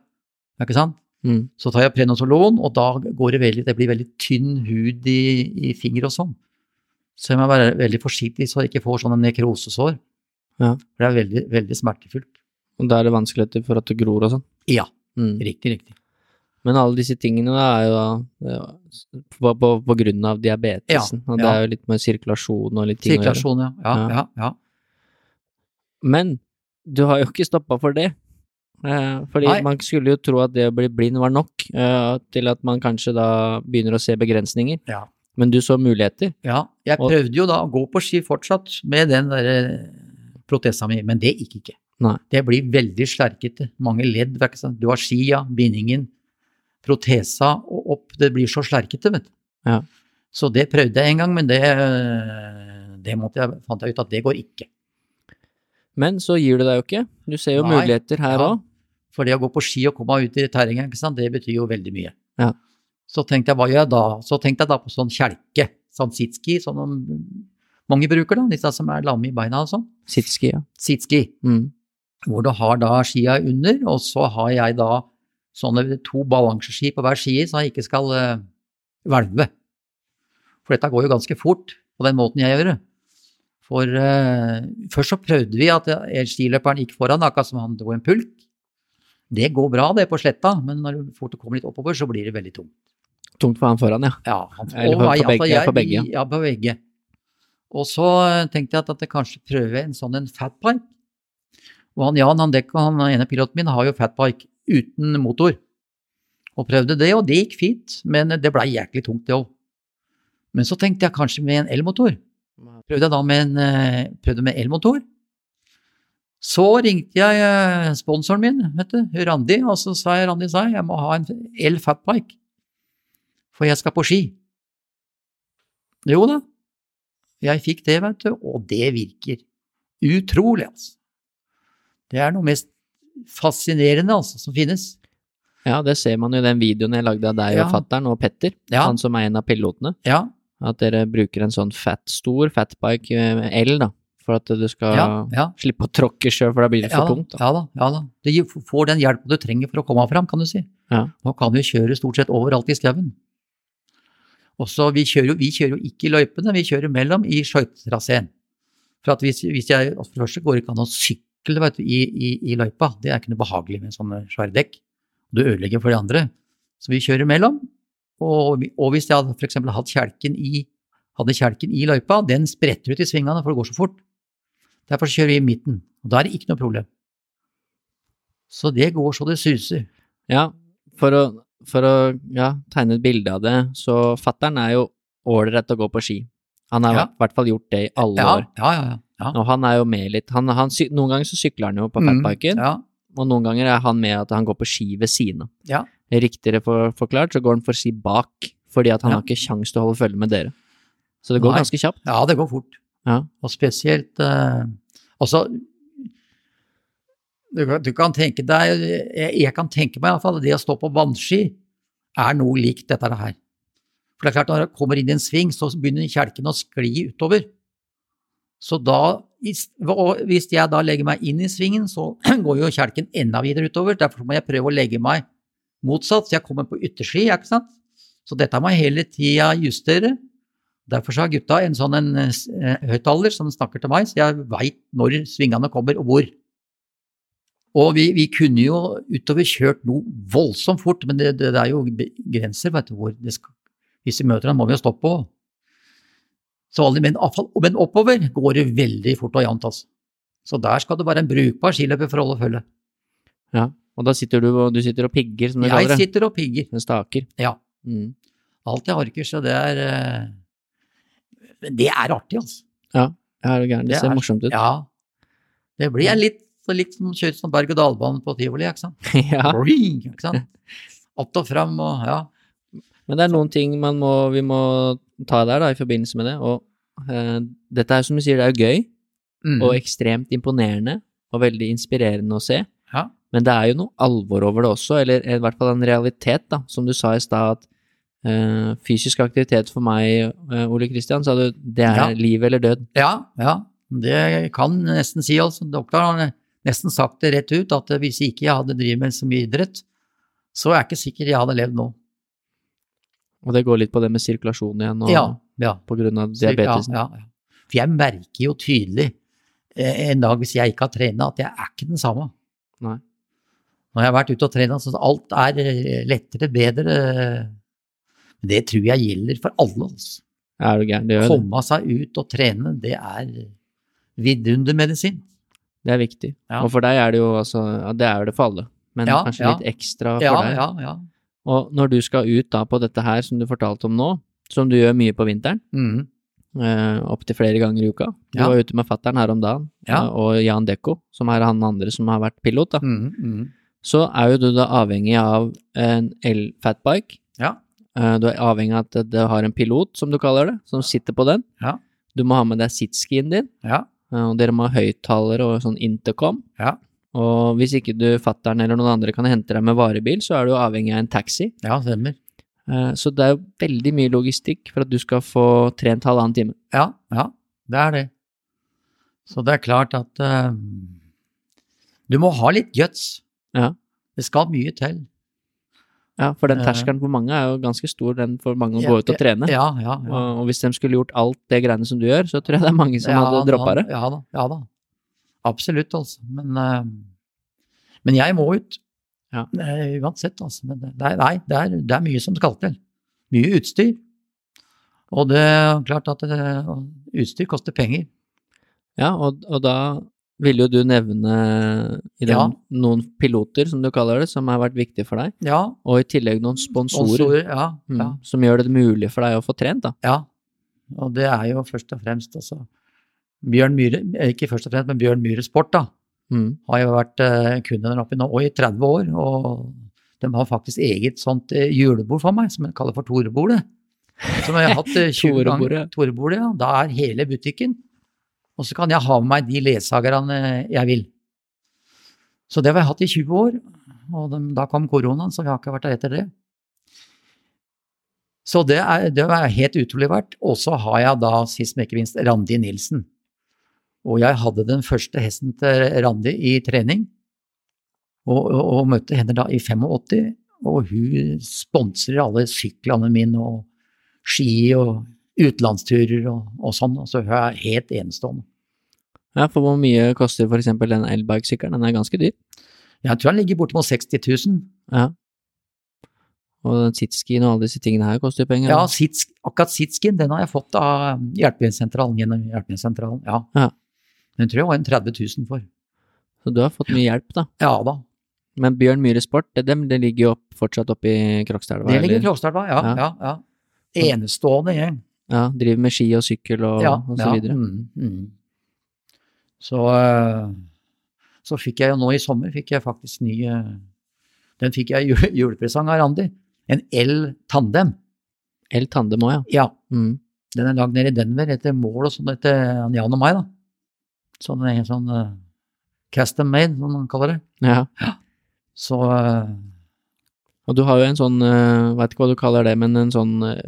ikke sant? Mm. Så tar jeg prenosolon, og da går det veldig, det blir veldig tynn hud i, i fingre og sånn. Så jeg må være veldig forsiktig så jeg ikke får sånne nekrosesår. Ja. For det er veldig, veldig smertefullt. Og da er det vanskeligheter for at det gror og sånn. Ja, Mm. riktig, riktig. Men alle disse tingene er jo da på, på, på grunn av diabetesen, Ja, og det ja. er jo litt med sirkulasjon og litt ting. Sirkulasjon, ja. Ja, Ja. ja, ja. Men du har jo ikke stoppa for det. Eh, fordi Nei. man skulle jo tro at det å bli blind var nok eh, til at man kanskje da begynner å se begrensninger. Ja. Men du så muligheter. ja. Jeg prøvde jo da å gå på ski fortsatt med den der protesa mi, men det gikk ikke. Nei. Det blir veldig slerkete. Mange ledd. Du har skia, bindingen, protesa og opp. Det blir så slerkete, vet du. Ja. Så det prøvde jeg en gang, men det, det måtte jeg, fant jeg ut at det går ikke. Men så gir du deg jo ikke. Du ser jo Nei. muligheter her Ja. For det å gå på ski og komme ut i terrenget, det betyr jo veldig mye. Ja. Så tenkte jeg, hva gjør jeg da? Så tenkte jeg da på sånn kjelke, sånn sitski, som sånn mange bruker da, disse som er lamme i beina og sånn. Sitski, ja. Sitski, Mm. hvor du har da skia under, og så har jeg da sånne to balanseski på hver ski, så jeg ikke skal uh, hvelve. For dette går jo ganske fort på den måten jeg gjør det. For uh, først så prøvde vi at skiløperen gikk foran, akkurat som han dro en pulk. Det går bra det på sletta, men når du fort kommer litt oppover, så blir det veldig tungt. Tungt for han foran, ja. Ja, han, Eller for, på- meg, begge- altså, jeg- for, begge, ja. Ja, på begge. Og så eh, tenkte jeg at jeg kanskje prøver en sånn en fatbike. Og han Jan han Dekko, han ene piloten min, har jo fatbike uten motor. Og prøvde det, og det gikk fint, men det blei jæklig tungt, det òg. Men så tenkte jeg kanskje med en elmotor. Prøvde jeg da med en eh, prøvde med elmotor. Så ringte jeg eh, sponsoren min, vet du, Randi, og så sa jeg Randi sa jeg, må ha en el-fatbike. For jeg skal på ski. Jo da, jeg fikk det, vet du, og det virker. Utrolig, altså. Det er noe mest fascinerende, altså, som finnes. Ja, det ser man jo i den videoen jeg lagde av deg Ja. og fattern og Petter, Ja. han som er en av pilotene. Ja, At dere bruker en sånn fat, stor fatbike med L, da, for at du skal ja, ja. slippe å tråkke sjøl, for da blir det Ja for tungt. Da. ja da, ja da. Du får den hjelpen du trenger for å komme fram, kan du si. Ja. Nå kan vi kjøre stort sett overalt i skauen. Også, vi kjører, jo, vi kjører jo ikke i løypene, vi kjører mellom i skøytetraseen. For at hvis, hvis jeg, altså for det første går det ikke an å sykle vet du, i, i, i løypa, det er ikke noe behagelig med sånne svære dekk. Du ødelegger for de andre. Så vi kjører mellom, og, og hvis jeg hadde eksempel hatt kjelken i, hadde kjelken i løypa, den spretter ut i svingene for det går så fort. Derfor kjører vi i midten, og da er det ikke noe problem. Så det går så det suser. Ja, for å, for å ja, tegne et bilde av det, så fattern er jo ålreit å gå på ski. Han har i Ja. hvert fall gjort det i alle Ja, år. ja, ja. ja. Og han er jo med litt. Han, han, noen ganger så sykler han jo på Mm, Ja, og noen ganger er han med at han går på ski ved siden av. ja. Riktigere for, forklart så går han for ski bak, fordi at han har ikke kjangs til å holde følge med dere. Så det går Nei. ganske kjapt. ja, det går fort. Ja. Og spesielt eh, Altså du, du kan tenke deg jeg, jeg kan tenke meg iallfall det å stå på vannski er noe likt dette her. For det er klart, når du kommer inn i en sving, så begynner kjelken å skli utover. Så da, og hvis jeg da legger meg inn i svingen, så (clears throat) går jo kjelken enda videre utover. Derfor må jeg prøve å legge meg motsatt, så jeg kommer på ytterski, ikke sant. Så dette må jeg hele tida justere. Derfor har gutta en sånn en, eh, høyttaler som snakker til meg, så jeg veit når svingene kommer og hvor. Og vi, vi kunne jo utover kjørt noe voldsomt fort, men det, det, det er jo grenser, vet du, hvor det skal Hvis vi møter dem, må vi jo stoppe aldri, men, men oppover går det veldig fort og jevnt, altså. Så der skal det være en brukbar skiløper for å holde følge. Ja. Og da sitter du og, du sitter og pigger, som du Jeg kaller det. sitter og pigger. Med staker. Ja. Mm. Alt jeg orker, så det er eh, Det er artig, altså. Ja, er gærent. gæren. Det, Det ser er- morsomt ut. Ja. Det blir litt, så litt som kjørt kjøre sånn berg-og-dal-bane på tivoli, ikke sant. (laughs) ja. Ring, ikke sant? Opp og fram og ja. Men det er noen ting man må, vi må ta der da, i forbindelse med det. Og eh, dette er som du sier, det er jo gøy Mm. og ekstremt imponerende og veldig inspirerende å se. ja. Men det er jo noe alvor over det også, eller i hvert fall en realitet, da. Som du sa i stad, at fysisk aktivitet for meg, eh, Ole Kristian, sa du, det er Ja. liv eller død. ja, ja. Det kan nesten si, altså. Doktoren har nesten sagt det rett ut, at hvis ikke jeg hadde drevet med så mye idrett, så er jeg ikke sikker jeg hadde levd nå. Og det går litt på det med sirkulasjon igjen, og Ja, ja. på grunn av diabetesen. Ja, ja. For jeg merker jo tydelig eh, en dag hvis jeg ikke har trena, at jeg er ikke den samme. Nei. Når jeg har vært ute og trent, så alt er eh, lettere, bedre. Det tror jeg gjelder for alle. Altså. Er du gæren? Det gjør det. Komme seg ut og trene, det er vidundermedisin. Det er viktig. Ja. Og for deg er det jo altså ja, Det er det for alle, men Ja, kanskje litt ekstra for Ja, deg. ja, ja. Og når du skal ut da på dette her som du fortalte om nå, som du gjør mye på vinteren, mm. eh, opptil flere ganger i uka Du var ute med fattern her om dagen, Ja. eh, og Jan Dekko, som er han andre som har vært pilot, da. Mm, mm. Så er jo du da avhengig av en el-fatbike. Eh, Du er avhengig av at du har en pilot, som du kaller det, som sitter på den. Ja. Du må ha med deg sitskien din, Ja. eh, og dere må ha høyttalere og sånn intercom. Ja. Og hvis ikke du, fattern eller noen andre kan hente deg med varebil, så er du avhengig av en taxi. ja, stemmer. Eh, Så det er jo veldig mye logistikk for at du skal få trent halvannen time. Ja, ja, det er det. Så det er klart at uh, du må ha litt guts. Ja. Det skal mye til. Ja, for den Eh. terskelen for mange er jo ganske stor, den for mange å Ja, gå ut og trene. Ja, ja. Og hvis de skulle gjort alt det greiene som du gjør, så tror jeg det er mange som hadde droppa det. Ja da, ja da. Absolutt, altså. Men, uh, men jeg må ut. Ja. Eh, uansett, altså. Men det er, nei, det er, det er mye som skal til. Mye utstyr. Og det er klart at det, utstyr koster penger. Ja, og, og da vil jo du nevne i den, Ja. noen piloter, som du kaller det, som har vært viktige for deg, Ja, og i tillegg noen sponsorer sponsorer. Ja, mm, ja, som gjør det mulig for deg å få trent, da. ja. Og det er jo først og fremst altså Bjørn Myhre, eh, ikke først og fremst, men Bjørn Myhre Sport, da. Mm. har jo vært eh, kunde der oppe nå, og i 30 år, og de har faktisk eget sånt eh, julebord for meg, som jeg kaller for Torebordet. Som jeg har hatt eh, (laughs) 20 ganger. Torebordet. Torebordet, ja. Da er hele butikken. Og så kan jeg ha med meg de ledsagerne jeg vil. Så det har jeg hatt i 20 år, og de, da kom koronaen, så vi har ikke vært der etter det. Så det er, det er helt utrolig verdt. Og så har jeg da, sist men ikke minst, Randi Nilsen. Og jeg hadde den første hesten til Randi i trening, og, og, og møtte henne da i 85. Og hun sponser alle syklene mine og ski og utenlandsturer og, og sånn. Så hun er helt enestående. Ja, for hvor mye koster eksempel den elbike-sykkelen? Den er ganske dyr. Jeg tror den ligger bortimot 60 000. Ja. Og sitskien og alle disse tingene her koster penger. Ja, sits, akkurat sitskien den har jeg fått av hjelpemiddelsentralen gjennom hjelpemiddelsentralen. Ja. Ja. Den tror jeg var en 30 000 for. Så du har fått mye hjelp, da. Ja da. Men Bjørn Myhre Sport, det, det ligger jo opp, fortsatt oppe i Krokstadelva? Det ligger i? Krokstadelva, ja, Ja. ja. ja. Enestående gjeng. Ja, driver med ski og sykkel og, ja, og så ja, videre. Mm, mm. Så, eh, så fikk jeg jo nå i sommer, fikk jeg faktisk ny eh, Den fikk jeg i jule- julepresang av Randi. En L-tandem. L-tandem òg, ja. Ja, Mm. den er lagd nede i Denver etter mål og sånn etter Jan og meg, da. Så den er helt sånn uh, custom made, som man kaller det. ja. Så eh, Og du har jo en sånn, uh, veit ikke hva du kaller det, men en sånn eh,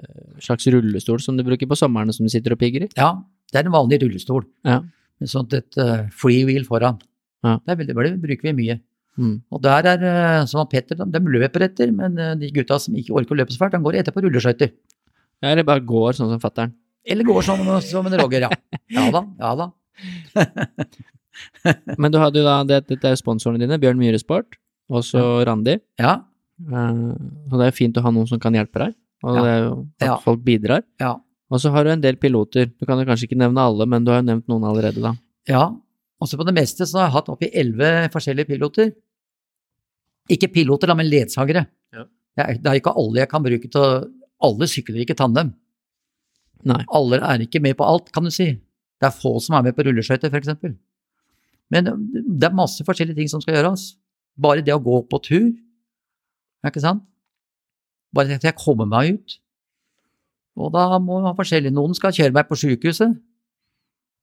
slags rullestol som du bruker på sommeren som du sitter og pigger i? ja, det er en vanlig rullestol. Ja. Med sånt et uh, freewheel foran. Ja. Det, er veldig, det bruker vi mye. Mm. Og der er, eh, som Petter, de, løper etter, men eh, de gutta som ikke orker å løpe så fælt, de går etter på rulleskøyter. Ja, Eller bare går sånn som fattern. Eller går som, som en Roger, ja. (laughs) Ja da, ja da. Men du hadde jo da, det, dette er jo sponsorene dine, Bjørn Myhre Sport, og så Randi. Ja, Eh, og det er fint å ha noen som kan hjelpe deg, og Ja. det er jo at Ja. folk bidrar. ja. Og så har du en del piloter. Du kan jo kanskje ikke nevne alle, men du har jo nevnt noen allerede, da. ja. Også på det meste så har jeg hatt oppi elleve forskjellige piloter. Ikke piloter, da, men ledsagere. Ja. Det, er, det er ikke alle jeg kan bruke til å Alle sykler ikke tandem. Nei. Alle er ikke med på alt, kan du si. Det er få som er med på rulleskøyter, f.eks. Men det er masse forskjellige ting som skal gjøres. Bare det å gå på tur, ikke sant? Bare tenkte jeg kommer meg ut. Og da må man ha forskjellig. Noen skal kjøre meg på sykehuset.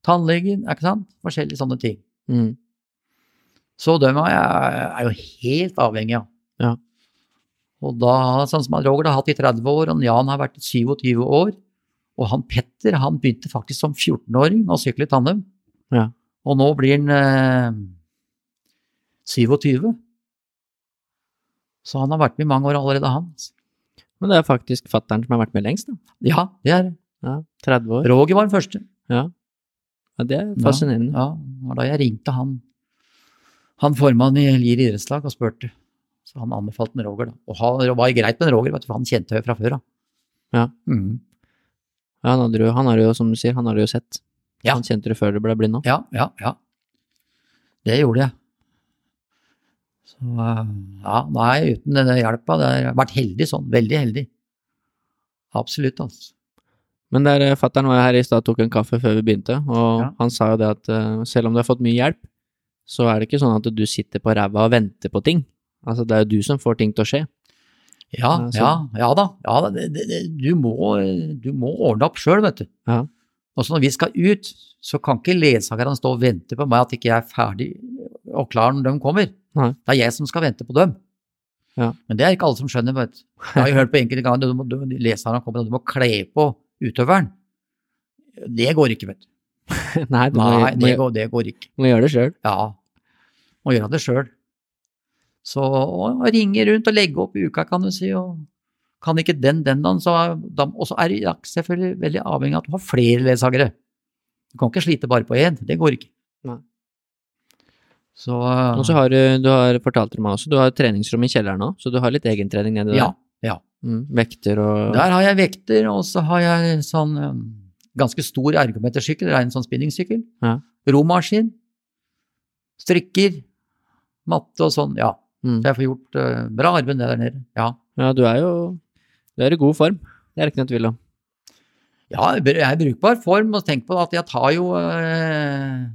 Tannlegen, ikke sant? Forskjellige sånne ting. Mm. Så dem er er jo helt avhengig av. Ja. Og da, sånn som Roger har hatt i 30 år, og Jan har vært i 27 år, og han Petter, han begynte faktisk som 14-åring å sykle tandem. Ja. Og nå blir han eh, 27. Så han har vært med i mange år allerede, han. Men det er faktisk fattern som har vært med lengst, da. Ja, det er det. Ja, 30 år. Roger var den første. Ja. ja det er fascinerende. Ja, var da jeg ringte han, han formannen i Lier idrettslag og spurte. Så han anbefalte med Roger, da. Og han, var greit med Roger, vet du, for han kjente jeg fra før av. Ja. Mm. Ja, han, hadde jo, han har jo, som du sier, han har jo sett. Ja. Han kjente det før du ble blind nå. Ja, ja, ja. Det gjorde jeg. Så ja, nei, uten denne hjelpa, det har vært heldig sånn. Veldig heldig. Absolutt, altså. Men der eh, fattern var her i stad tok en kaffe før vi begynte, og Ja. han sa jo det at eh, selv om du har fått mye hjelp, så er det ikke sånn at du sitter på ræva og venter på ting. Altså, det er jo du som får ting til å skje. Ja, Ja, ja, ja da. Ja, det, det, du, må, du må ordne opp sjøl, vet du. Ja. Og så når vi skal ut, så kan ikke ledsagerne stå og vente på meg at ikke jeg er ferdig og klar når de kommer. Nei. Det er jeg som skal vente på dem. Ja. Men det er ikke alle som skjønner. Vet du. Jeg har jo hørt på enkelte ganger du må, du, kommer og du må kle på utøveren. Det går ikke, vet du. (laughs) Nei, du må, Nei, det går, det går ikke. må gjøre det sjøl. Ja, må gjøre det sjøl. Så å ringe rundt og legge opp uka, kan du si, og kan ikke den den dagen, så da, Og så er det selvfølgelig veldig avhengig av at du har flere ledsagere. Du kan ikke slite bare på én, det går ikke. Nei. Så Og så har du, du har fortalt til meg også, du har treningsrom i kjelleren nå, så du har litt egentrening nedi ja, der. ja. Mm, vekter og Der har jeg vekter, og så har jeg sånn um, ganske stor ergometersykkel, er en sånn spinningsykkel. Ja. Romaskin. Strikker. Matte og sånn, ja. mm. Så jeg får gjort uh, bra arbeid der nede. Ja. Ja, du er jo Du er i god form. Det er det ikke noe tvil om. ja, jeg er i brukbar form, og tenk på at jeg tar jo eh,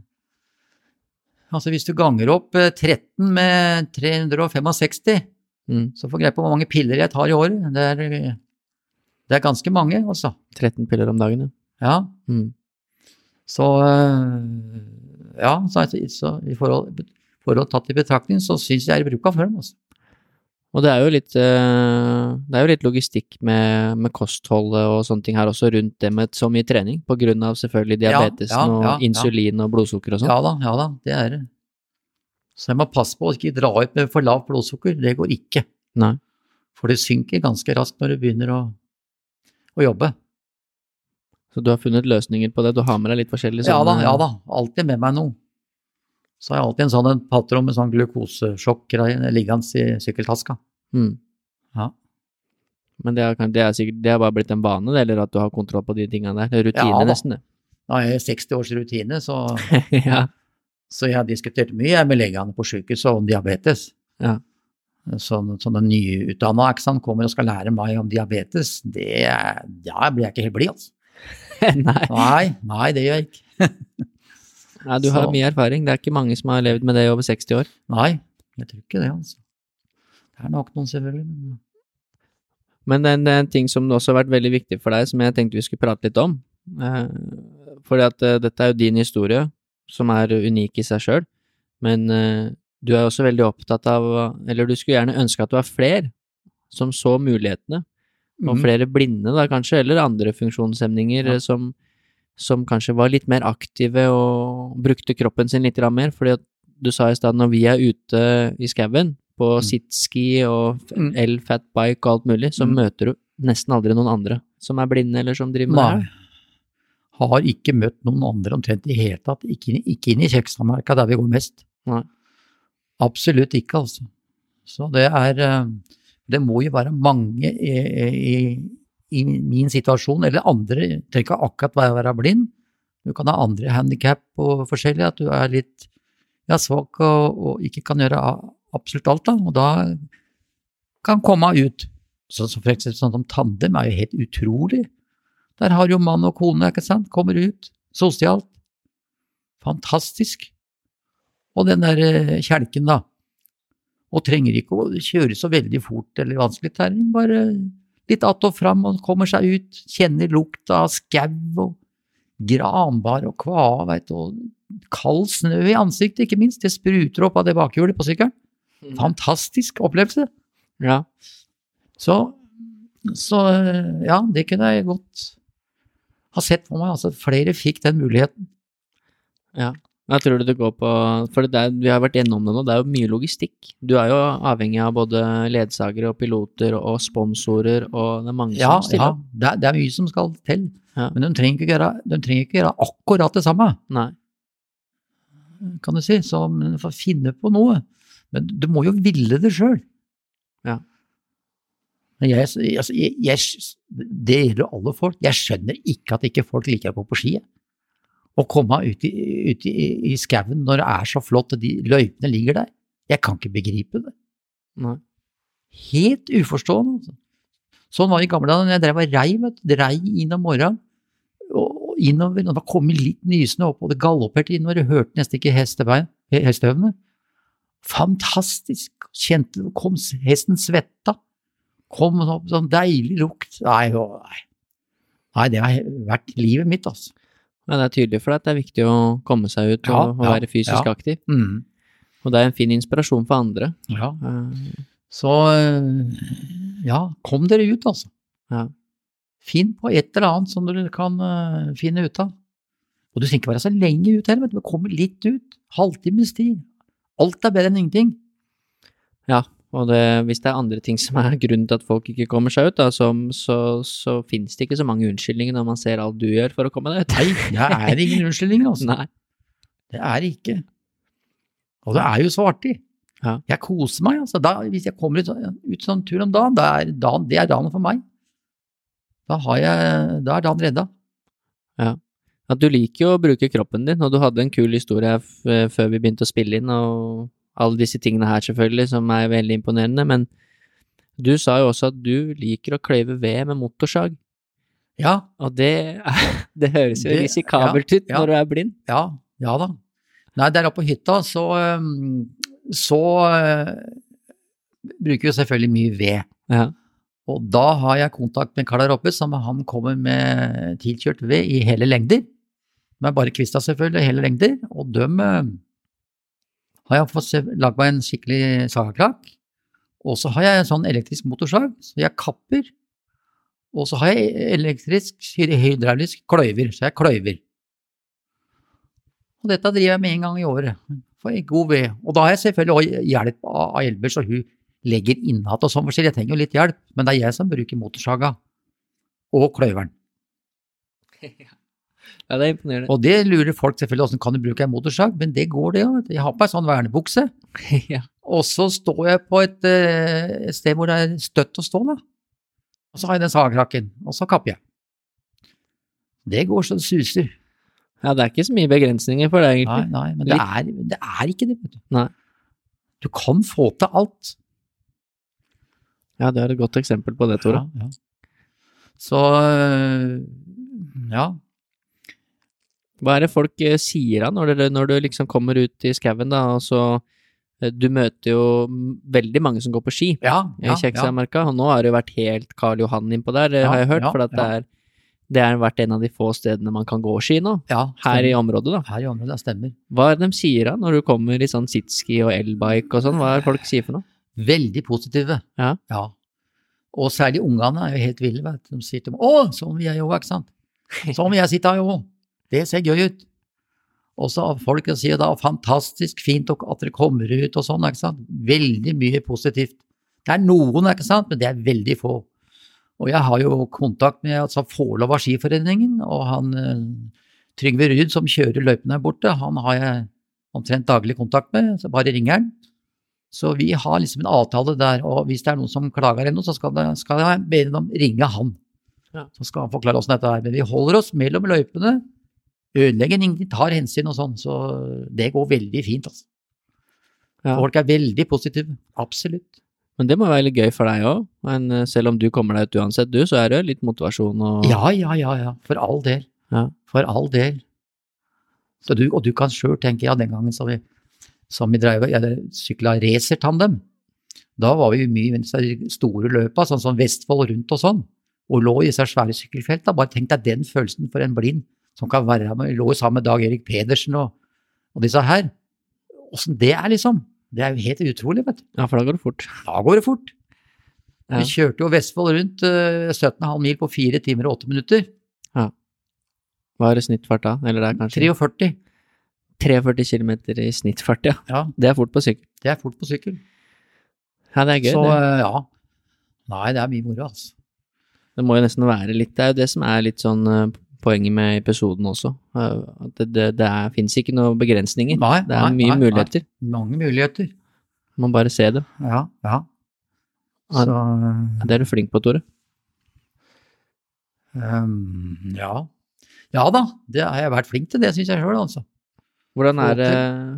Altså hvis du ganger opp eh, 13 med 365, Mm. så får du greie på hvor mange piller jeg tar i året. Det er, eh, det er ganske mange, altså. 13 piller om dagen, ja. Ja. Mm. Så eh, Ja, så, så i forhold, forhold tatt i betraktning, så syns jeg er i bruk av form, altså. Og det er jo litt, eh, det er jo litt logistikk med, med kostholdet og sånne ting her også rundt det med så mye trening, på grunn av selvfølgelig diabetesen ja, ja, ja. og insulin og blodsukker og sånn. Ja da, ja da, det er det. Så jeg må passe på å ikke dra ut med for lavt blodsukker. Det går ikke. Nei. For det synker ganske raskt når du begynner å, å jobbe. Så du har funnet løsninger på det, du har med deg litt forskjellig Ja da, ja da. Alltid med meg noe. Så har jeg alltid en sånn en patron med sånn glukosesjokk liggende i sykkeltaska. Mm. Ja. Men det er, det er sikkert, det har bare blitt en vane, eller at du har kontroll på de tingene der. Er Rutine, Ja da. nesten, det. Da har jeg 60 års rutine, så, (laughs) ja. så jeg har diskutert mye med legene på sykehuset om diabetes. Ja. Sånn, sånne nyutdanna kommer og skal lære meg om diabetes, det er- Da blir jeg ikke helt blid, altså. (laughs) Nei. Nei, nei, det gjør jeg ikke. (laughs) Nei, du har Så- mye erfaring. Det er ikke mange som har levd med det i over 60 år. Nei, jeg tror ikke det, altså. Det er nok noen, selvfølgelig. Men... Men det en- det er en ting som også har vært veldig viktig for deg, som jeg tenkte vi skulle prate litt om. Eh, fordi at eh, dette er jo din historie, som er unik i seg sjøl, men eh, du er også veldig opptatt av Eller du skulle gjerne ønske at det var flere som så mulighetene, og Mhm. flere blinde da kanskje, eller andre funksjonshemninger Ja. som, som kanskje var litt mer aktive og brukte kroppen sin litt mer, fordi at du sa i stad når vi er ute i skauen på Mm. sitski og Mm. el-fat bike og alt mulig, så Mm. møter du nesten aldri noen andre som er blinde eller som driver med det. Har ikke møtt noen andre omtrent i hele tatt. Ikke, ikke inn i Kjekstadmerka der vi går mest. Nei. Absolutt ikke, altså. Så det er eh, Det må jo være mange i, i, i min situasjon, eller andre, trenger ikke akkurat være, være blind. Du kan ha andre handikap og forskjellig, at du er litt ja, svak og, og ikke kan gjøre absolutt alt, da. Og da kan komme ut. Så, så for eksempel sånn som tandem er jo helt utrolig. Der har jo mann og kone, ikke sant, kommer ut, sosialt. Fantastisk. Og den der eh, kjelken, da. Og trenger ikke å kjøre så veldig fort eller vanskelig terreng, bare litt att og fram og kommer seg ut, kjenner lukta av skau og granbar og kvae, veit du, og kald snø i ansiktet, ikke minst. Det spruter opp av det bakhjulet på sykkelen. Fantastisk opplevelse. Ja. Så, så ja, det kunne jeg godt ha sett for meg. Altså, flere fikk den muligheten. ja. Hva tror du det går på For det er, vi har vært gjennom det nå, det er jo mye logistikk. Du er jo avhengig av både ledsagere og piloter og sponsorer, og det er mange Ja, som stiller ja det, er, det er mye som skal til. Ja. Men de trenger, ikke gjøre, de trenger ikke gjøre akkurat det samme, Nei. kan du si. Så du får finne på noe. Men du må jo ville det sjøl. Ja. Men jeg, altså, jeg, jeg, det gjelder alle folk. Jeg skjønner ikke at ikke folk liker å gå på ski. Å komme ut i, ut i, i skauen når det er så flott og de løypene ligger der. Jeg kan ikke begripe det. Nei. Helt uforstående. Altså. Sånn var det i gamle dager når jeg drev og rei, vet du. Rei inn om morgenen. Og og innover, når det var litt nysende opp, og det galopperte innover, jeg hørte nesten ikke hestehøvene. Fantastisk. Kjente kom hesten svetta. Kom opp sånn deilig lukt. Nei, å, nei. nei, det har vært livet mitt, altså. Men det er tydelig for deg at det er viktig å komme seg ut Ja, og, ja, være fysisk ja. aktiv. Mm. Og det er en fin inspirasjon for andre. Ja. Eh, Så eh, ja, kom dere ut, altså. Ja. Finn på et eller annet som dere kan eh, finne ut av. Og du skal ikke være så lenge ut heller, men du. må komme litt ut. Halvtimes tid. Alt er bedre enn ingenting. Ja, og det, hvis det er andre ting som er grunnen til at folk ikke kommer seg ut, da, så, så, så finnes det ikke så mange unnskyldninger når man ser alt du gjør for å komme deg ut. Nei, det er ingen unnskyldninger, (laughs) altså. Nei. Det er det ikke. Og det er jo så artig. Ja. Jeg koser meg, altså. Da, hvis jeg kommer ut, ut sånn tur om dagen, da er dagen, det er dagen for meg. Da, har jeg, da er dagen redda. Ja. At du liker jo å bruke kroppen din, og du hadde en kul historie før vi begynte å spille inn, og alle disse tingene her selvfølgelig, som er veldig imponerende, men du sa jo også at du liker å kløyve ved med motorsag, Ja, og det, (laughs) det høres jo Det- risikabelt ja, ut ja. når du er blind. ja, ja da. Nei, der oppe på hytta så, så uh, bruker vi selvfølgelig mye ved. Ja. Og da har jeg kontakt med en kar der oppe som han kommer med tilkjørt ved i hele lengder. Med bare kvista selvfølgelig, hele lengder. Og øh, har jeg fått lagd meg en skikkelig sagakrakk. Og så har jeg en sånn elektrisk motorsag, så jeg kapper. Og så har jeg elektrisk hydraulisk kløyver, så jeg kløyver. Og dette driver jeg med en gang i året. For god ved. Og da har jeg selvfølgelig også hjelp av Elber, så hun legger innhatt og sånn forskjellig. Jeg trenger jo litt hjelp, men det er jeg som bruker motorsaga. Og kløyveren. (laughs) Ja, det er imponerende. Og det lurer folk selvfølgelig, åssen kan du bruke en motorsag? Men det går det, jo. Jeg har på meg sånn vernebukse. (laughs) ja. Og så står jeg på et, eh, et sted hvor det er støtt å stå, da. Og så har jeg den sagkrakken, og så kapper jeg. Det går så det suser. ja, det er ikke så mye begrensninger for deg, egentlig. nei, men det er, det er ikke det, vet du. Nei. Du kan få til alt. Ja, det er et godt eksempel på det, Tore. Ja, ja. Så øh, ja. Hva er det folk eh, sier da, når, dere, når du liksom kommer ut i skauen, da, og så eh, Du møter jo veldig mange som går på ski Ja, i ja, ja. Og nå har det jo vært helt Karl Johan innpå der, eh, Ja, har jeg hørt, ja, for det er det har vært en av de få stedene man kan gå ski nå, ja her i området, da. Her i området, det stemmer. Hva er det de sier da, når du kommer i sånn sitski og elbike og sånn, hva er det folk sier for noe? Veldig positive. Ja. ja. Og særlig ungene er jo helt ville, vet du. De sier til meg 'Å, sånn vil jeg jo, ikke sant'. (laughs) Sånn vil jeg sitte jo. Det ser gøy ut. Og så folk sier da 'fantastisk fint at dere kommer ut' og sånn, ikke sant. Veldig mye positivt. Det er noen, ikke sant, men det er veldig få. Og jeg har jo kontakt med altså Fålova skiforeningen, og han eh, Trygve Ruud som kjører løypene her borte, han har jeg omtrent daglig kontakt med, så bare ringer han. Så vi har liksom en avtale der, og hvis det er noen som klager eller noe, så skal, det, skal jeg be dem ringe han. Ja. Så skal han forklare åssen dette er. Men vi holder oss mellom løypene. Ødelegger ingen, tar hensyn og sånn, så det går veldig fint, altså. Ja. Folk er veldig positive. Absolutt. Men det må være litt gøy for deg òg, men eh, selv om du kommer deg ut uansett, du, så er det litt motivasjon og Ja, ja, ja, ja. For all del. Ja. For all del. Så du, og du kan sjøl tenke, ja, den gangen som vi, som vi drev, ja, sykla racertandem, da var vi mye i de store løpa, sånn som Vestfold rundt og sånn, og lå i disse svære sykkelfelta. Bare tenk deg den følelsen for en blind som kan være med, lå sammen med Dag Erik Pedersen og, og disse her. Åssen det er, liksom. Det er jo helt utrolig, vet du. Ja, for da går det fort. Da går det fort. Ja. Vi kjørte jo Vestfold rundt uh, 17,5 mil på 4 timer og 8 minutter. Hva er snittfart da? Eller det er kanskje 43. 43 km i snittfart, ja. Ja, Det er fort på sykkel. det er fort på sykkel. Ja, det er gøy. Så eh, ja. Nei, det er mye moro, altså. det må jo nesten være litt Det er jo det som er litt sånn eh, poenget med episoden også. eh, det, det, det fins ikke noen begrensninger. Nei, Det er nei, mye nei, muligheter. Mange muligheter. Man bare ser det. Ja, ja. Så Det er du flink på, Tore. Um, ja. Ja da, det har jeg vært flink til, det syns jeg sjøl, altså. Hvordan er det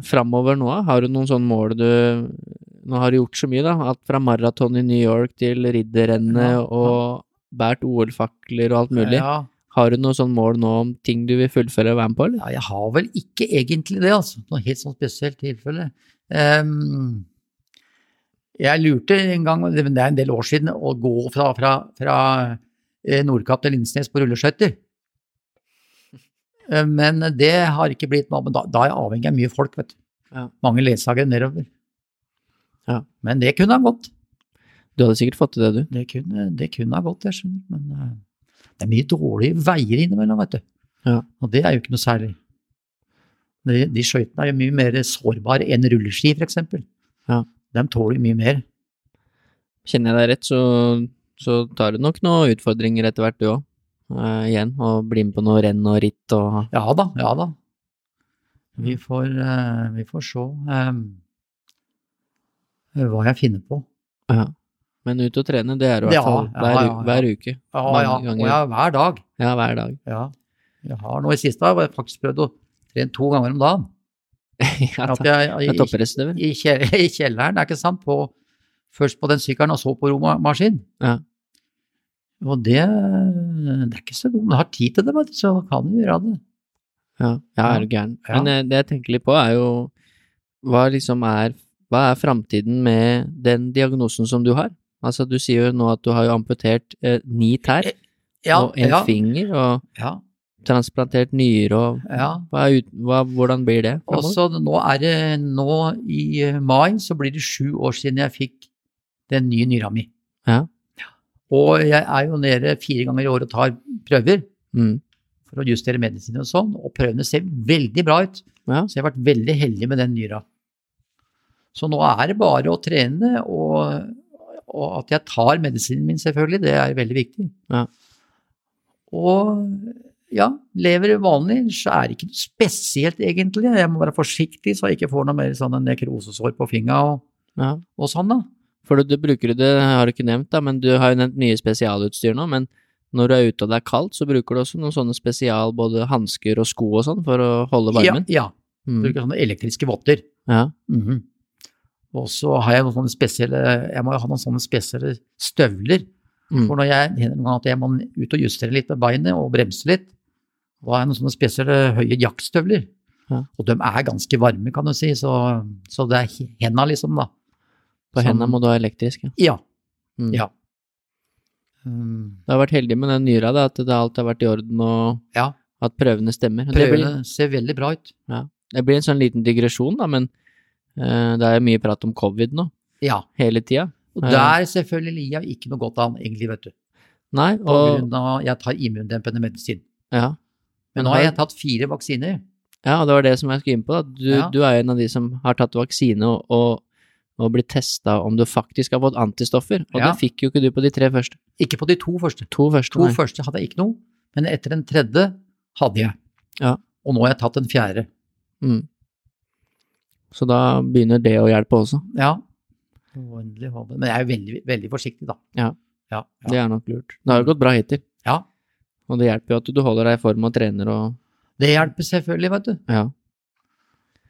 framover nå? Har du noen sånne mål du Nå har du gjort så mye, da. Alt fra maraton i New York til ridderrennet Ja, ja. og båret OL-fakler og alt mulig. Ja, Har du noe sånn mål nå om ting du vil fullføre og være med på, eller? Ja, jeg har vel ikke egentlig det, altså. Noe helt sånn spesielt tilfelle. Um, jeg lurte en gang, det er en del år siden, å gå fra, fra, fra eh, Nordkapp til Lindesnes på rulleskøyter. Eh, Men det har ikke blitt noe, men da, da er jeg avhengig av mye folk, vet du. Ja. Mange ledsagere nedover. Ja. Men det kunne ha gått. Du hadde sikkert fått til det, du. Det kunne, det kunne ha gått, jeg skjønner. Men eh, det er mye dårlige veier innimellom, vet du. Ja. Og det er jo ikke noe særlig. De, de skøytene er jo mye mer sårbare enn rulleski, for eksempel. Ja. De tåler mye mer. Kjenner jeg deg rett, så, så tar du nok noen utfordringer etter hvert, du òg. igjen, og bli med på noe renn og ritt og Ja da, ja da. Vi får, uh, vi får se eh, hva jeg finner på. Ja. Men ut og trene, det er du i hvert fall ja, hver, ja, ja. hver uke. Ja, ja, ganger. ja, hver dag. Ja, hver dag. Ja. Jeg har nå i siste har jeg faktisk prøvd å trene to ganger om dagen. (laughs) ja, At jeg, jeg, i, i, kjell- (laughs) i kjelleren, det er ikke sant, på, først på den sykkelen og så på romaskin. Ja. Og det, det er ikke så dumt. Du har tid til det, vet du, så kan du gjøre det. Ja, ja er du gæren. Men eh, det jeg tenker litt på, er jo hva liksom er Hva er framtiden med den diagnosen som du har? Altså, du sier jo nå at du har jo amputert eh, ni tær Ja, og en ja, finger, og ja, transplantert nyre, og ja. hva hva, hvordan blir det? Også, nå er det nå i eh, mai så blir det sju år siden jeg fikk den nye nyra mi. Ja. Og jeg er jo nede fire ganger i året og tar prøver Mm. for å justere medisiner og sånn, og prøvene ser veldig bra ut. Ja. Så jeg har vært veldig heldig med den nyra. Så nå er det bare å trene, og, og at jeg tar medisinen min, selvfølgelig, det er veldig viktig. Ja. Og ja, lever vanlig, så er det ikke noe spesielt, egentlig. Jeg må være forsiktig så jeg ikke får noe mer sånn nekrosesår på fingra og, ja. og sånn, da. For du, du bruker det, har du ikke nevnt, da, men du har jo nevnt mye spesialutstyr nå, men når du er ute og det er kaldt, så bruker du også noen sånne spesial, både hansker og sko og sånn, for å holde varmen? Ja, ja. Mm. Bruker sånne elektriske votter. Ja. Mhm. Og så har jeg noen sånne spesielle Jeg må jo ha noen sånne spesielle støvler. Mm. For når jeg hender noen gang at jeg må ut og justere litt med beinet og bremse litt, da har jeg noen sånne spesielle høye jaktstøvler. Ja. Og de er ganske varme, kan du si, så, så det er he- henda, liksom, da. På henda hendene må du ha elektrisk, ja. Ja. Mm. Ja. Du har vært heldig med den nyra, da, at det alt har vært i orden, og Ja. at prøvene stemmer. Prøvene blir, ser veldig bra ut. det blir en sånn liten digresjon, da, men det er mye prat om covid nå, Ja. hele tida. Og der selvfølgelig lider jeg ikke noe godt av, egentlig, vet du. Nei, På grunn av jeg tar immundempende medisin. ja. Men nå har jeg tatt fire vaksiner. Ja, det var det som jeg skulle inn på. Du, Ja. du er en av de som har tatt vaksine og, og, og blitt testa om du faktisk har fått antistoffer, og Ja. det fikk jo ikke du på de tre første. Ikke på de to første. To første, To første hadde jeg ikke noe, men etter den tredje hadde jeg. Ja. Og nå har jeg tatt den fjerde. Mm. Så da begynner det å hjelpe også. Ja. Men jeg er veldig, veldig forsiktig, da. Ja. Ja, ja. Det er nok lurt. Det har jo gått bra hittil, ja. og det hjelper jo at du holder deg i form og trener og Det hjelper selvfølgelig, vet du. ja.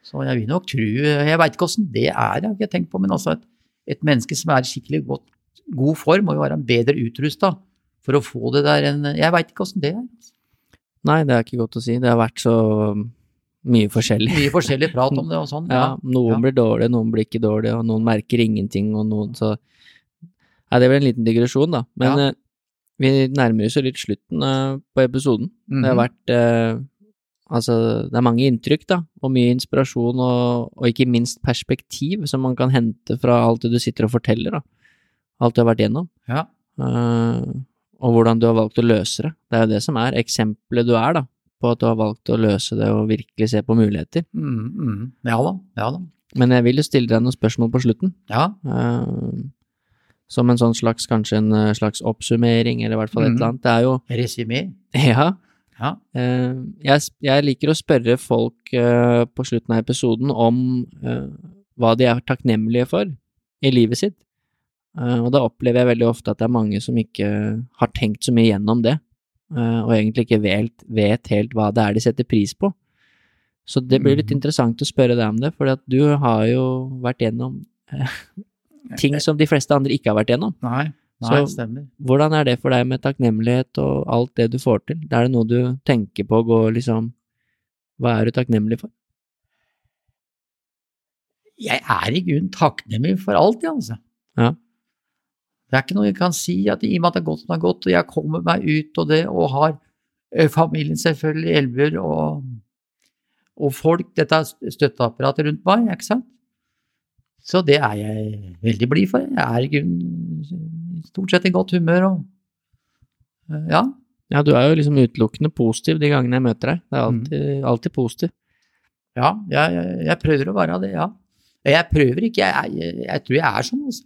Så jeg vil nok tro Jeg veit ikke åssen det er, jeg har ikke tenkt på, men altså et, et menneske som er i skikkelig godt, god form, må jo være bedre utrusta for å få det der enn Jeg veit ikke åssen det er. Nei, det er ikke godt å si. Det har vært så mye forskjellig. Mye forskjellig prat om (laughs) det og sånn. Ja, noen ja. blir dårlige, noen blir ikke dårlige, og noen merker ingenting, og noen så Nei, det vel en liten digresjon, da. Men Ja. eh, vi nærmer oss jo litt slutten eh, på episoden. Det har Mhm. vært eh, Altså, det er mange inntrykk, da, og mye inspirasjon, og, og ikke minst perspektiv som man kan hente fra alt det du sitter og forteller, da. Alt du har vært gjennom. Ja. Eh, og hvordan du har valgt å løse det. Det er jo det som er eksempelet du er, da, på at du har valgt å løse det og virkelig se på muligheter. Mm, mm. Ja da. Ja da. Men jeg vil jo stille deg noen spørsmål på slutten. Ja. Uh, som en sånn slags, kanskje en eh, slags oppsummering, eller i hvert fall et Mhm. eller annet. Det er jo Resymé. (laughs) Ja. Ja. eh, jeg, jeg liker å spørre folk på slutten av episoden om hva de er takknemlige for i livet sitt. Og da opplever jeg veldig ofte at det er mange som ikke har tenkt så mye gjennom det, og egentlig ikke vet, vet helt hva det er de setter pris på. Så det blir litt Mhm. interessant å spørre deg om det, for du har jo vært gjennom eh, (laughs) ting som de fleste andre ikke har vært gjennom. Nei, nei, Så- stemmer. Hvordan er det for deg med takknemlighet og alt det du får til? Er det noe du tenker på å gå liksom Hva er du takknemlig for? Jeg er i grunnen takknemlig for alt, jeg, altså. Ja. Det er ikke noe jeg kan si at i og med at det er godt som det er godt, og jeg kommer meg ut og det, og har eh, familien selvfølgelig, Elver og, og folk, dette er støtteapparatet rundt meg, ikke sant? Så det er jeg veldig blid for. Jeg er i grunnen stort sett i godt humør og eh, ja. Ja, du er jo liksom utelukkende positiv de gangene jeg møter deg. Det er Mm. alltid, alltid positiv. Ja, jeg, jeg, jeg prøver å være det, ja. Jeg prøver ikke, jeg, jeg, jeg tror jeg er sånn, altså.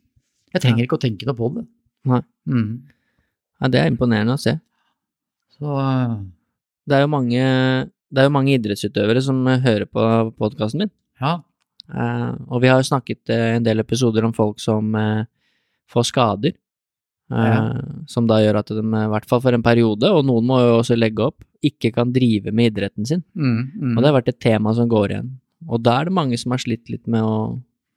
Jeg trenger ikke å tenke noe på det. Nei. Mm. Ja, det er imponerende å se. Så eh, Det er jo mange, det er jo mange idrettsutøvere som eh, hører på podkasten min. ja. Uh, og vi har jo snakket uh, en del episoder om folk som uh, får skader. Ja. Som da gjør at de, i hvert fall for en periode, og noen må jo også legge opp, ikke kan drive med idretten sin. Mm, mm. Og det har vært et tema som går igjen. Og da er det mange som har slitt litt med å,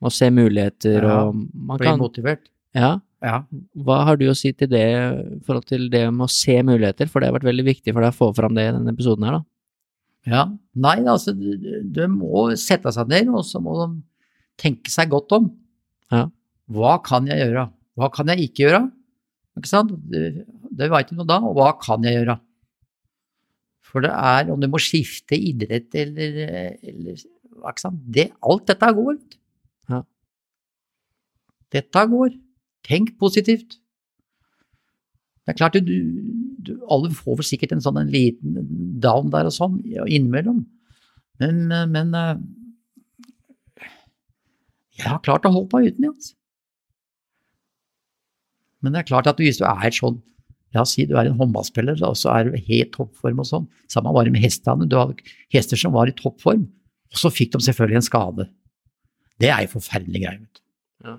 å se muligheter, Ja, og man Bli kan motivert. Ja, Ja. hva har du å si til det i forhold til det med å se muligheter, for det har vært veldig viktig for deg å få fram det i denne episoden her, da. ja. Nei, altså, du, du må sette seg ned, og så må de tenke seg godt om. Ja. Hva kan jeg gjøre? Hva kan jeg ikke gjøre? Ikke sant? Det, det veit du nå da, og hva kan jeg gjøre? For det er om du må skifte idrett eller, eller ikke sant? Det, alt dette går. Dette går. Tenk positivt. Det er klart, du, du, alle får vel sikkert en sånn en liten down der og sånn innimellom, men, men eh, jeg har klart å holde meg uten det, altså. Men det er klart at hvis du er sånn, la oss si du er en håndballspiller, og så er du helt toppform og sånn, samme var det med hestene, du hadde hester som var i toppform, og så fikk de selvfølgelig en skade. Det er jo forferdelig greier. Ja.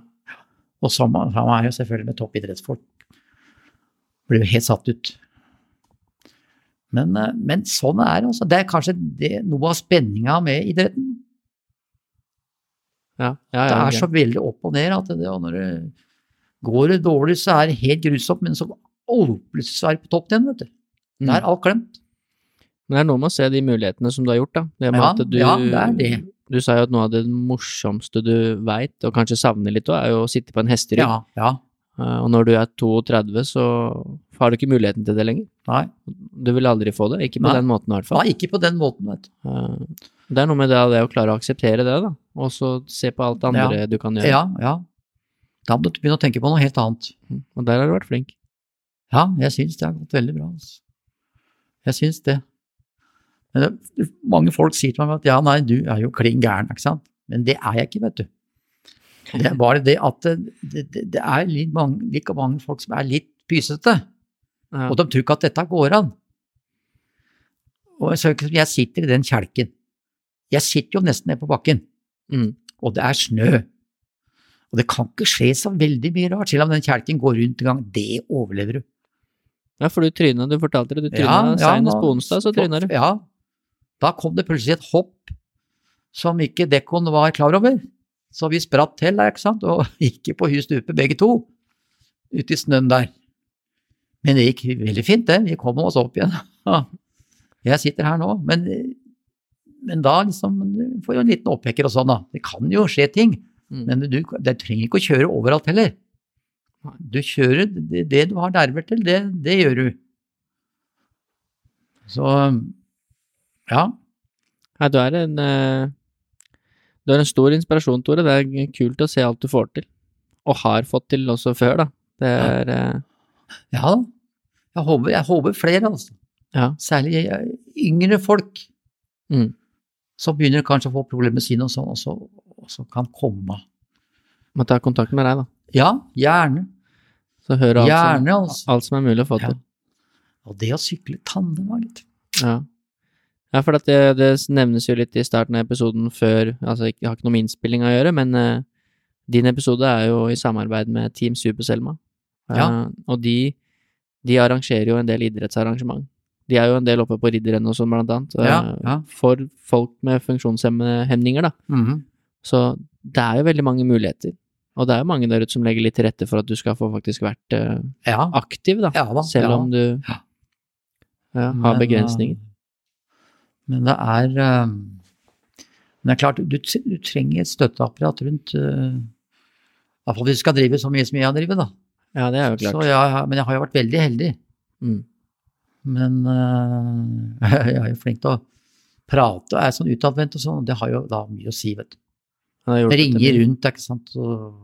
Og samme, samme er jo selvfølgelig med toppidrettsfolk. Blir jo helt satt ut. Men, eh, men sånn er det, altså. Det er kanskje det, noe av spenninga med idretten. Ja, ja, Det ja, er så veldig opp og ned at det, og når det går det dårlig, så er det helt grusomt, men så oh, plutselig så er det på topp igjen, vet du. Mm. Det er alt glemt. Men det er noe med å se de mulighetene som du har gjort, da. Det Ja, du, ja, det er det. Du sa jo at noe av det morsomste du veit, og kanskje savner litt òg, er jo å sitte på en hesterygg. Ja, ja. Eh, Og når du er 32, så har du ikke muligheten til det lenger. Nei, Du vil aldri få det, ikke på Nei. den måten i hvert fall. Nei, ikke på den måten, vet du. Eh, Det er noe med det, det å klare å akseptere det, da, og så se på alt det andre du kan gjøre. Ja, ja. Da må du begynne å tenke på noe helt annet. Og der har du vært flink. Ja, jeg syns det har gått veldig bra. Altså. Jeg syns det. Mange folk sier til meg at ja, nei, du er jo klin gæren, ikke sant. Men det er jeg ikke, vet du. Det er bare det at det, det, det er litt mange, like mange folk som er litt pysete, Ja. og de tror ikke at dette går an. Og jeg sitter i den kjelken. Jeg sitter jo nesten nede på bakken, Mm. og det er snø. Og det kan ikke skje så veldig mye rart, selv om den kjelken går rundt en gang. Det overlever du. ja, for du tryna, du fortalte det, du tryna Ja, ja, senest på onsdag, så tryna du. Ja. Da kom det plutselig et hopp som ikke dekkoen var klar over. Så vi spratt til der, ikke sant, og (laughs) gikk på hus stupe begge to, ute i snøen der. Men det gikk veldig fint, det. Vi kom oss opp igjen. (laughs) Jeg sitter her nå, men, men da liksom får jo en liten oppvekker og sånn, da. Det kan jo skje ting, Mm. men du, du trenger ikke å kjøre overalt heller. Du kjører det, det du har nerver til, det, det gjør du. Så ja. Nei, du er en eh, Du er en stor inspirasjon, Tore. Det er kult å se alt du får til. Og har fått til også før, da. Det er eh, Ja da. Jeg håper, jeg håper flere, altså. Ja. Særlig eh, yngre folk Mm. som begynner kanskje å få problemer sine og sånn, og så, og så kan komme. Må ta kontakt med deg, da. Ja, gjerne. Så høre alt, Gjerne, som, altså. alt som er mulig å få Ja. Og det å sykle tandem, var litt Ja. Ja, for det, det nevnes jo litt i starten av episoden før Altså, jeg har ikke noe med innspilling å gjøre, men uh, Din episode er jo i samarbeid med Team Super-Selma, Ja. Eh, og de, de arrangerer jo en del idrettsarrangement. De er jo en del oppe på Ridderrennet og sånn, blant annet, Uh, Ja, ja. for folk med funksjonshemninger, da. Mhm. Så det er jo veldig mange muligheter. Og det er jo mange der ute som legger litt til rette for at du skal få faktisk vært Ja. aktiv, da. ja da. Selv om du har begrensninger. Eh, Men det er eh, Men det er klart, du, du trenger et støtteapparat rundt uh, Iallfall hvis du skal drive så mye som jeg har drevet, da. Ja, det er jo Så klart. jeg, men jeg har jo vært veldig heldig. Mm. Men uh, (laughs) jeg er jo flink til å prate og er sånn utadvendt og sånn, og det har jo da mye å si, vet du. Til rundt, ikke sant. Og,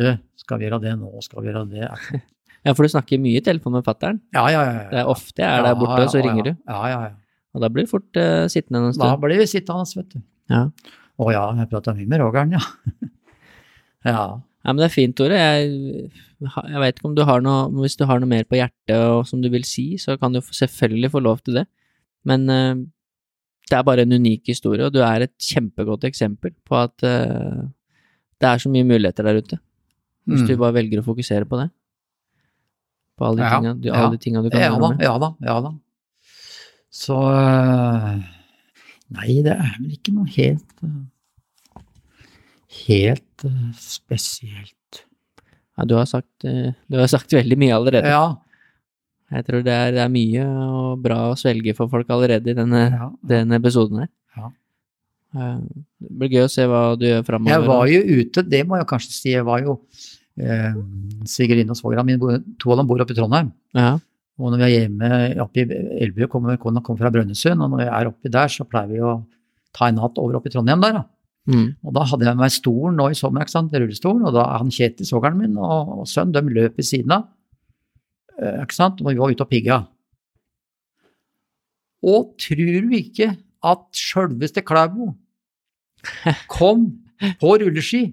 du, skal vi gjøre det nå, skal vi gjøre det? (laughs) Ja, for du snakker mye i telefon med fatter'n. Ja, ja, ja. ja. Det er ofte jeg er der borte, og så ringer du. Ja, ja, ja. Og da blir du fort uh, sittende en Da stund. blir vi sittende, vet du. Ja. Å ja, jeg prata mye med Rogern, ja. (laughs) ja. ja, men det er fint, Tore. Jeg, jeg vet ikke om du har noe Hvis du har noe mer på hjertet og som du vil si, så kan du selvfølgelig få lov til det. Men uh, det er bare en unik historie, og du er et kjempegodt eksempel på at uh, det er så mye muligheter der ute. Hvis Mm. du bare velger å fokusere på det. På alle de Ja, tinga du, ja. du kan Ja gjøre da, med. ja da, ja da. Så øh, Nei, det er vel ikke noe helt øh, Helt øh, spesielt. Ja, du har sagt, eh, du har sagt veldig mye allerede. Ja. Jeg tror det er, det er mye og bra å svelge for folk allerede i denne, ja. denne episoden her. Ja. Eh, Det blir gøy å se hva du gjør framover. Jeg var jo ute, det må jeg kanskje si. Jeg var jo eh, Svigerinne og svogeren mine, to av dem bor oppe i Trondheim. Ja, Og når vi er hjemme oppe i Elbu, kommer, kommer fra Brønnøysund, og når vi er oppi der, så pleier vi å ta en natt over oppe i Trondheim der. da. mm. Og da hadde jeg med meg stolen nå i sommer, ikke sant, rullestolen, og da er han Kjetil, sogeren min, og, og sønnen, de løp ved siden av, eh, ikke sant, og vi var ute og pigga. Og tror du ikke at sjølveste Klæbo (laughs) kom på rulleski,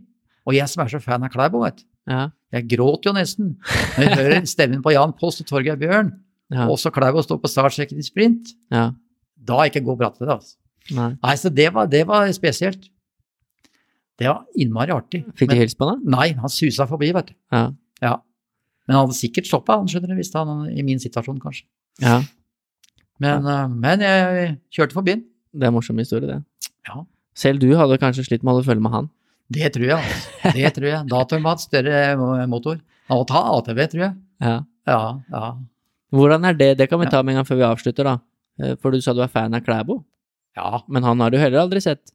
og jeg som er så fan av Klæbo, vet du, ja, jeg gråter jo nesten når jeg hører stemmen på Jan Post og Torgeir Bjørn, ja, og så Klau å stå på startstreken i sprint. ja. Da ikke gå bratt til det, altså. Nei. Nei, så det var, det var spesielt. Det var innmari artig. Fikk du hilse på han? Nei, han susa forbi, vet du. Ja. Ja. Men han hadde sikkert stoppa, han skjønner du, hvis han i min situasjon, kanskje. ja. Men, eh, men jeg kjørte forbi han. Det er en morsom historie, det. Ja. Selv du hadde kanskje slitt med å holde følge med han. Det tror jeg. altså. Det tror jeg. Datoen større motor. Å ta ATV, tror jeg. Ja. Ja, ja. Hvordan er det? Det kan vi ta med en gang før vi avslutter, da. Eh, For du sa du er fan av Klæbo, Ja. men han har du heller aldri sett.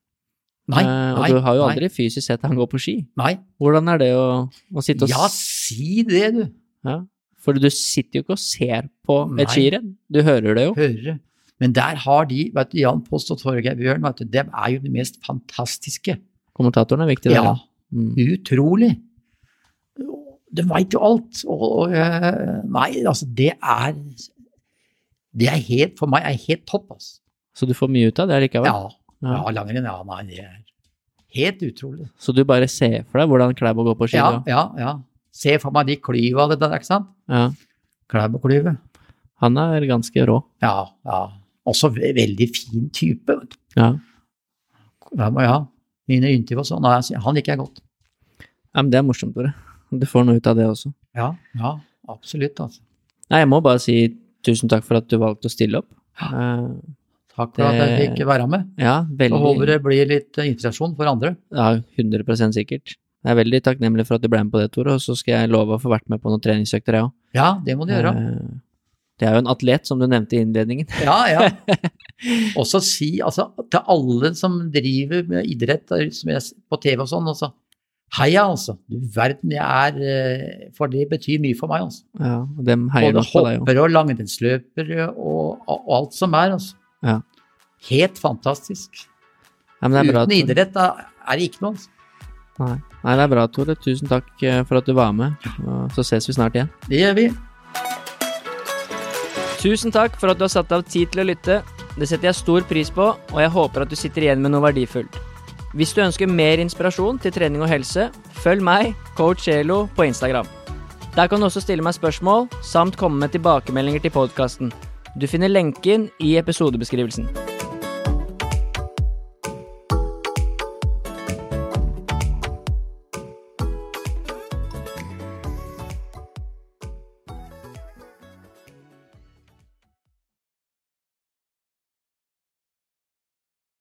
Nei, nei, Og du har jo nei, aldri fysisk sett han gå på ski. Nei. Hvordan er det å, å sitte og Ja, si det, du. ja. For du sitter jo ikke og ser på et skirenn, du hører det jo. Hører. Men der har de, vet du, Jan Post og Torgeir Bjørn, vet du, dem er jo de mest fantastiske. Kommentatoren er viktig. Ja, Mm. utrolig. De veit jo alt. Og, og eh, Nei, altså, det er Det er helt, for meg, er helt topp, altså. Så du får mye ut av det likevel? Ja. Ja. ja langrenn, ja. Nei, det er helt utrolig. Så du bare ser for deg hvordan Klæbo går på ski? Ja, ja, ja. Se for meg de klyva, det der, ikke sant? ja. Klæboklyvet. Han er ganske rå. Ja, ja. Også veldig fin type. du. Ja. Ja, ja. Mine intervju og sånn, han liker jeg godt. ja, men det er morsomt, Tore. Du får noe ut av det også. Ja, ja, absolutt. altså. Nei, jeg må bare si tusen takk for at du valgte å stille opp. Eh, Takk for at jeg fikk være med. ja, veldig Så håper det blir litt eh, inspirasjon for andre. Ja, 100% sikkert. Jeg er veldig takknemlig for at du ble med på det, Tore, og så skal jeg love å få vært med på noen treningsøkter, jeg òg. Ja, det må du gjøre. Det er jo en atlet, som du nevnte i innledningen. Ja, ja. (laughs) Også si altså, til alle som driver med idrett som jeg, på TV og sånn, altså. Heia, altså. Du verden, jeg er eh, For det betyr mye for meg, altså. Ja, og dem heier Både hoppere og langrennsløpere og, og alt som er, altså. Ja. Helt fantastisk. Ja, men det er bra, Uten idrett er det ikke noe. Altså. Nei. Nei, det er bra, Tore. Tusen takk eh, for at du var med. Så ses vi snart igjen. Det gjør vi. Tusen takk for at du har satt av tid til å lytte. Det setter jeg stor pris på, og jeg håper at du sitter igjen med noe verdifullt. Hvis du ønsker mer inspirasjon til trening og helse, følg meg, coach Elo, på Instagram. Der kan du også stille meg spørsmål, samt komme med tilbakemeldinger til podkasten. Du finner lenken i episodebeskrivelsen.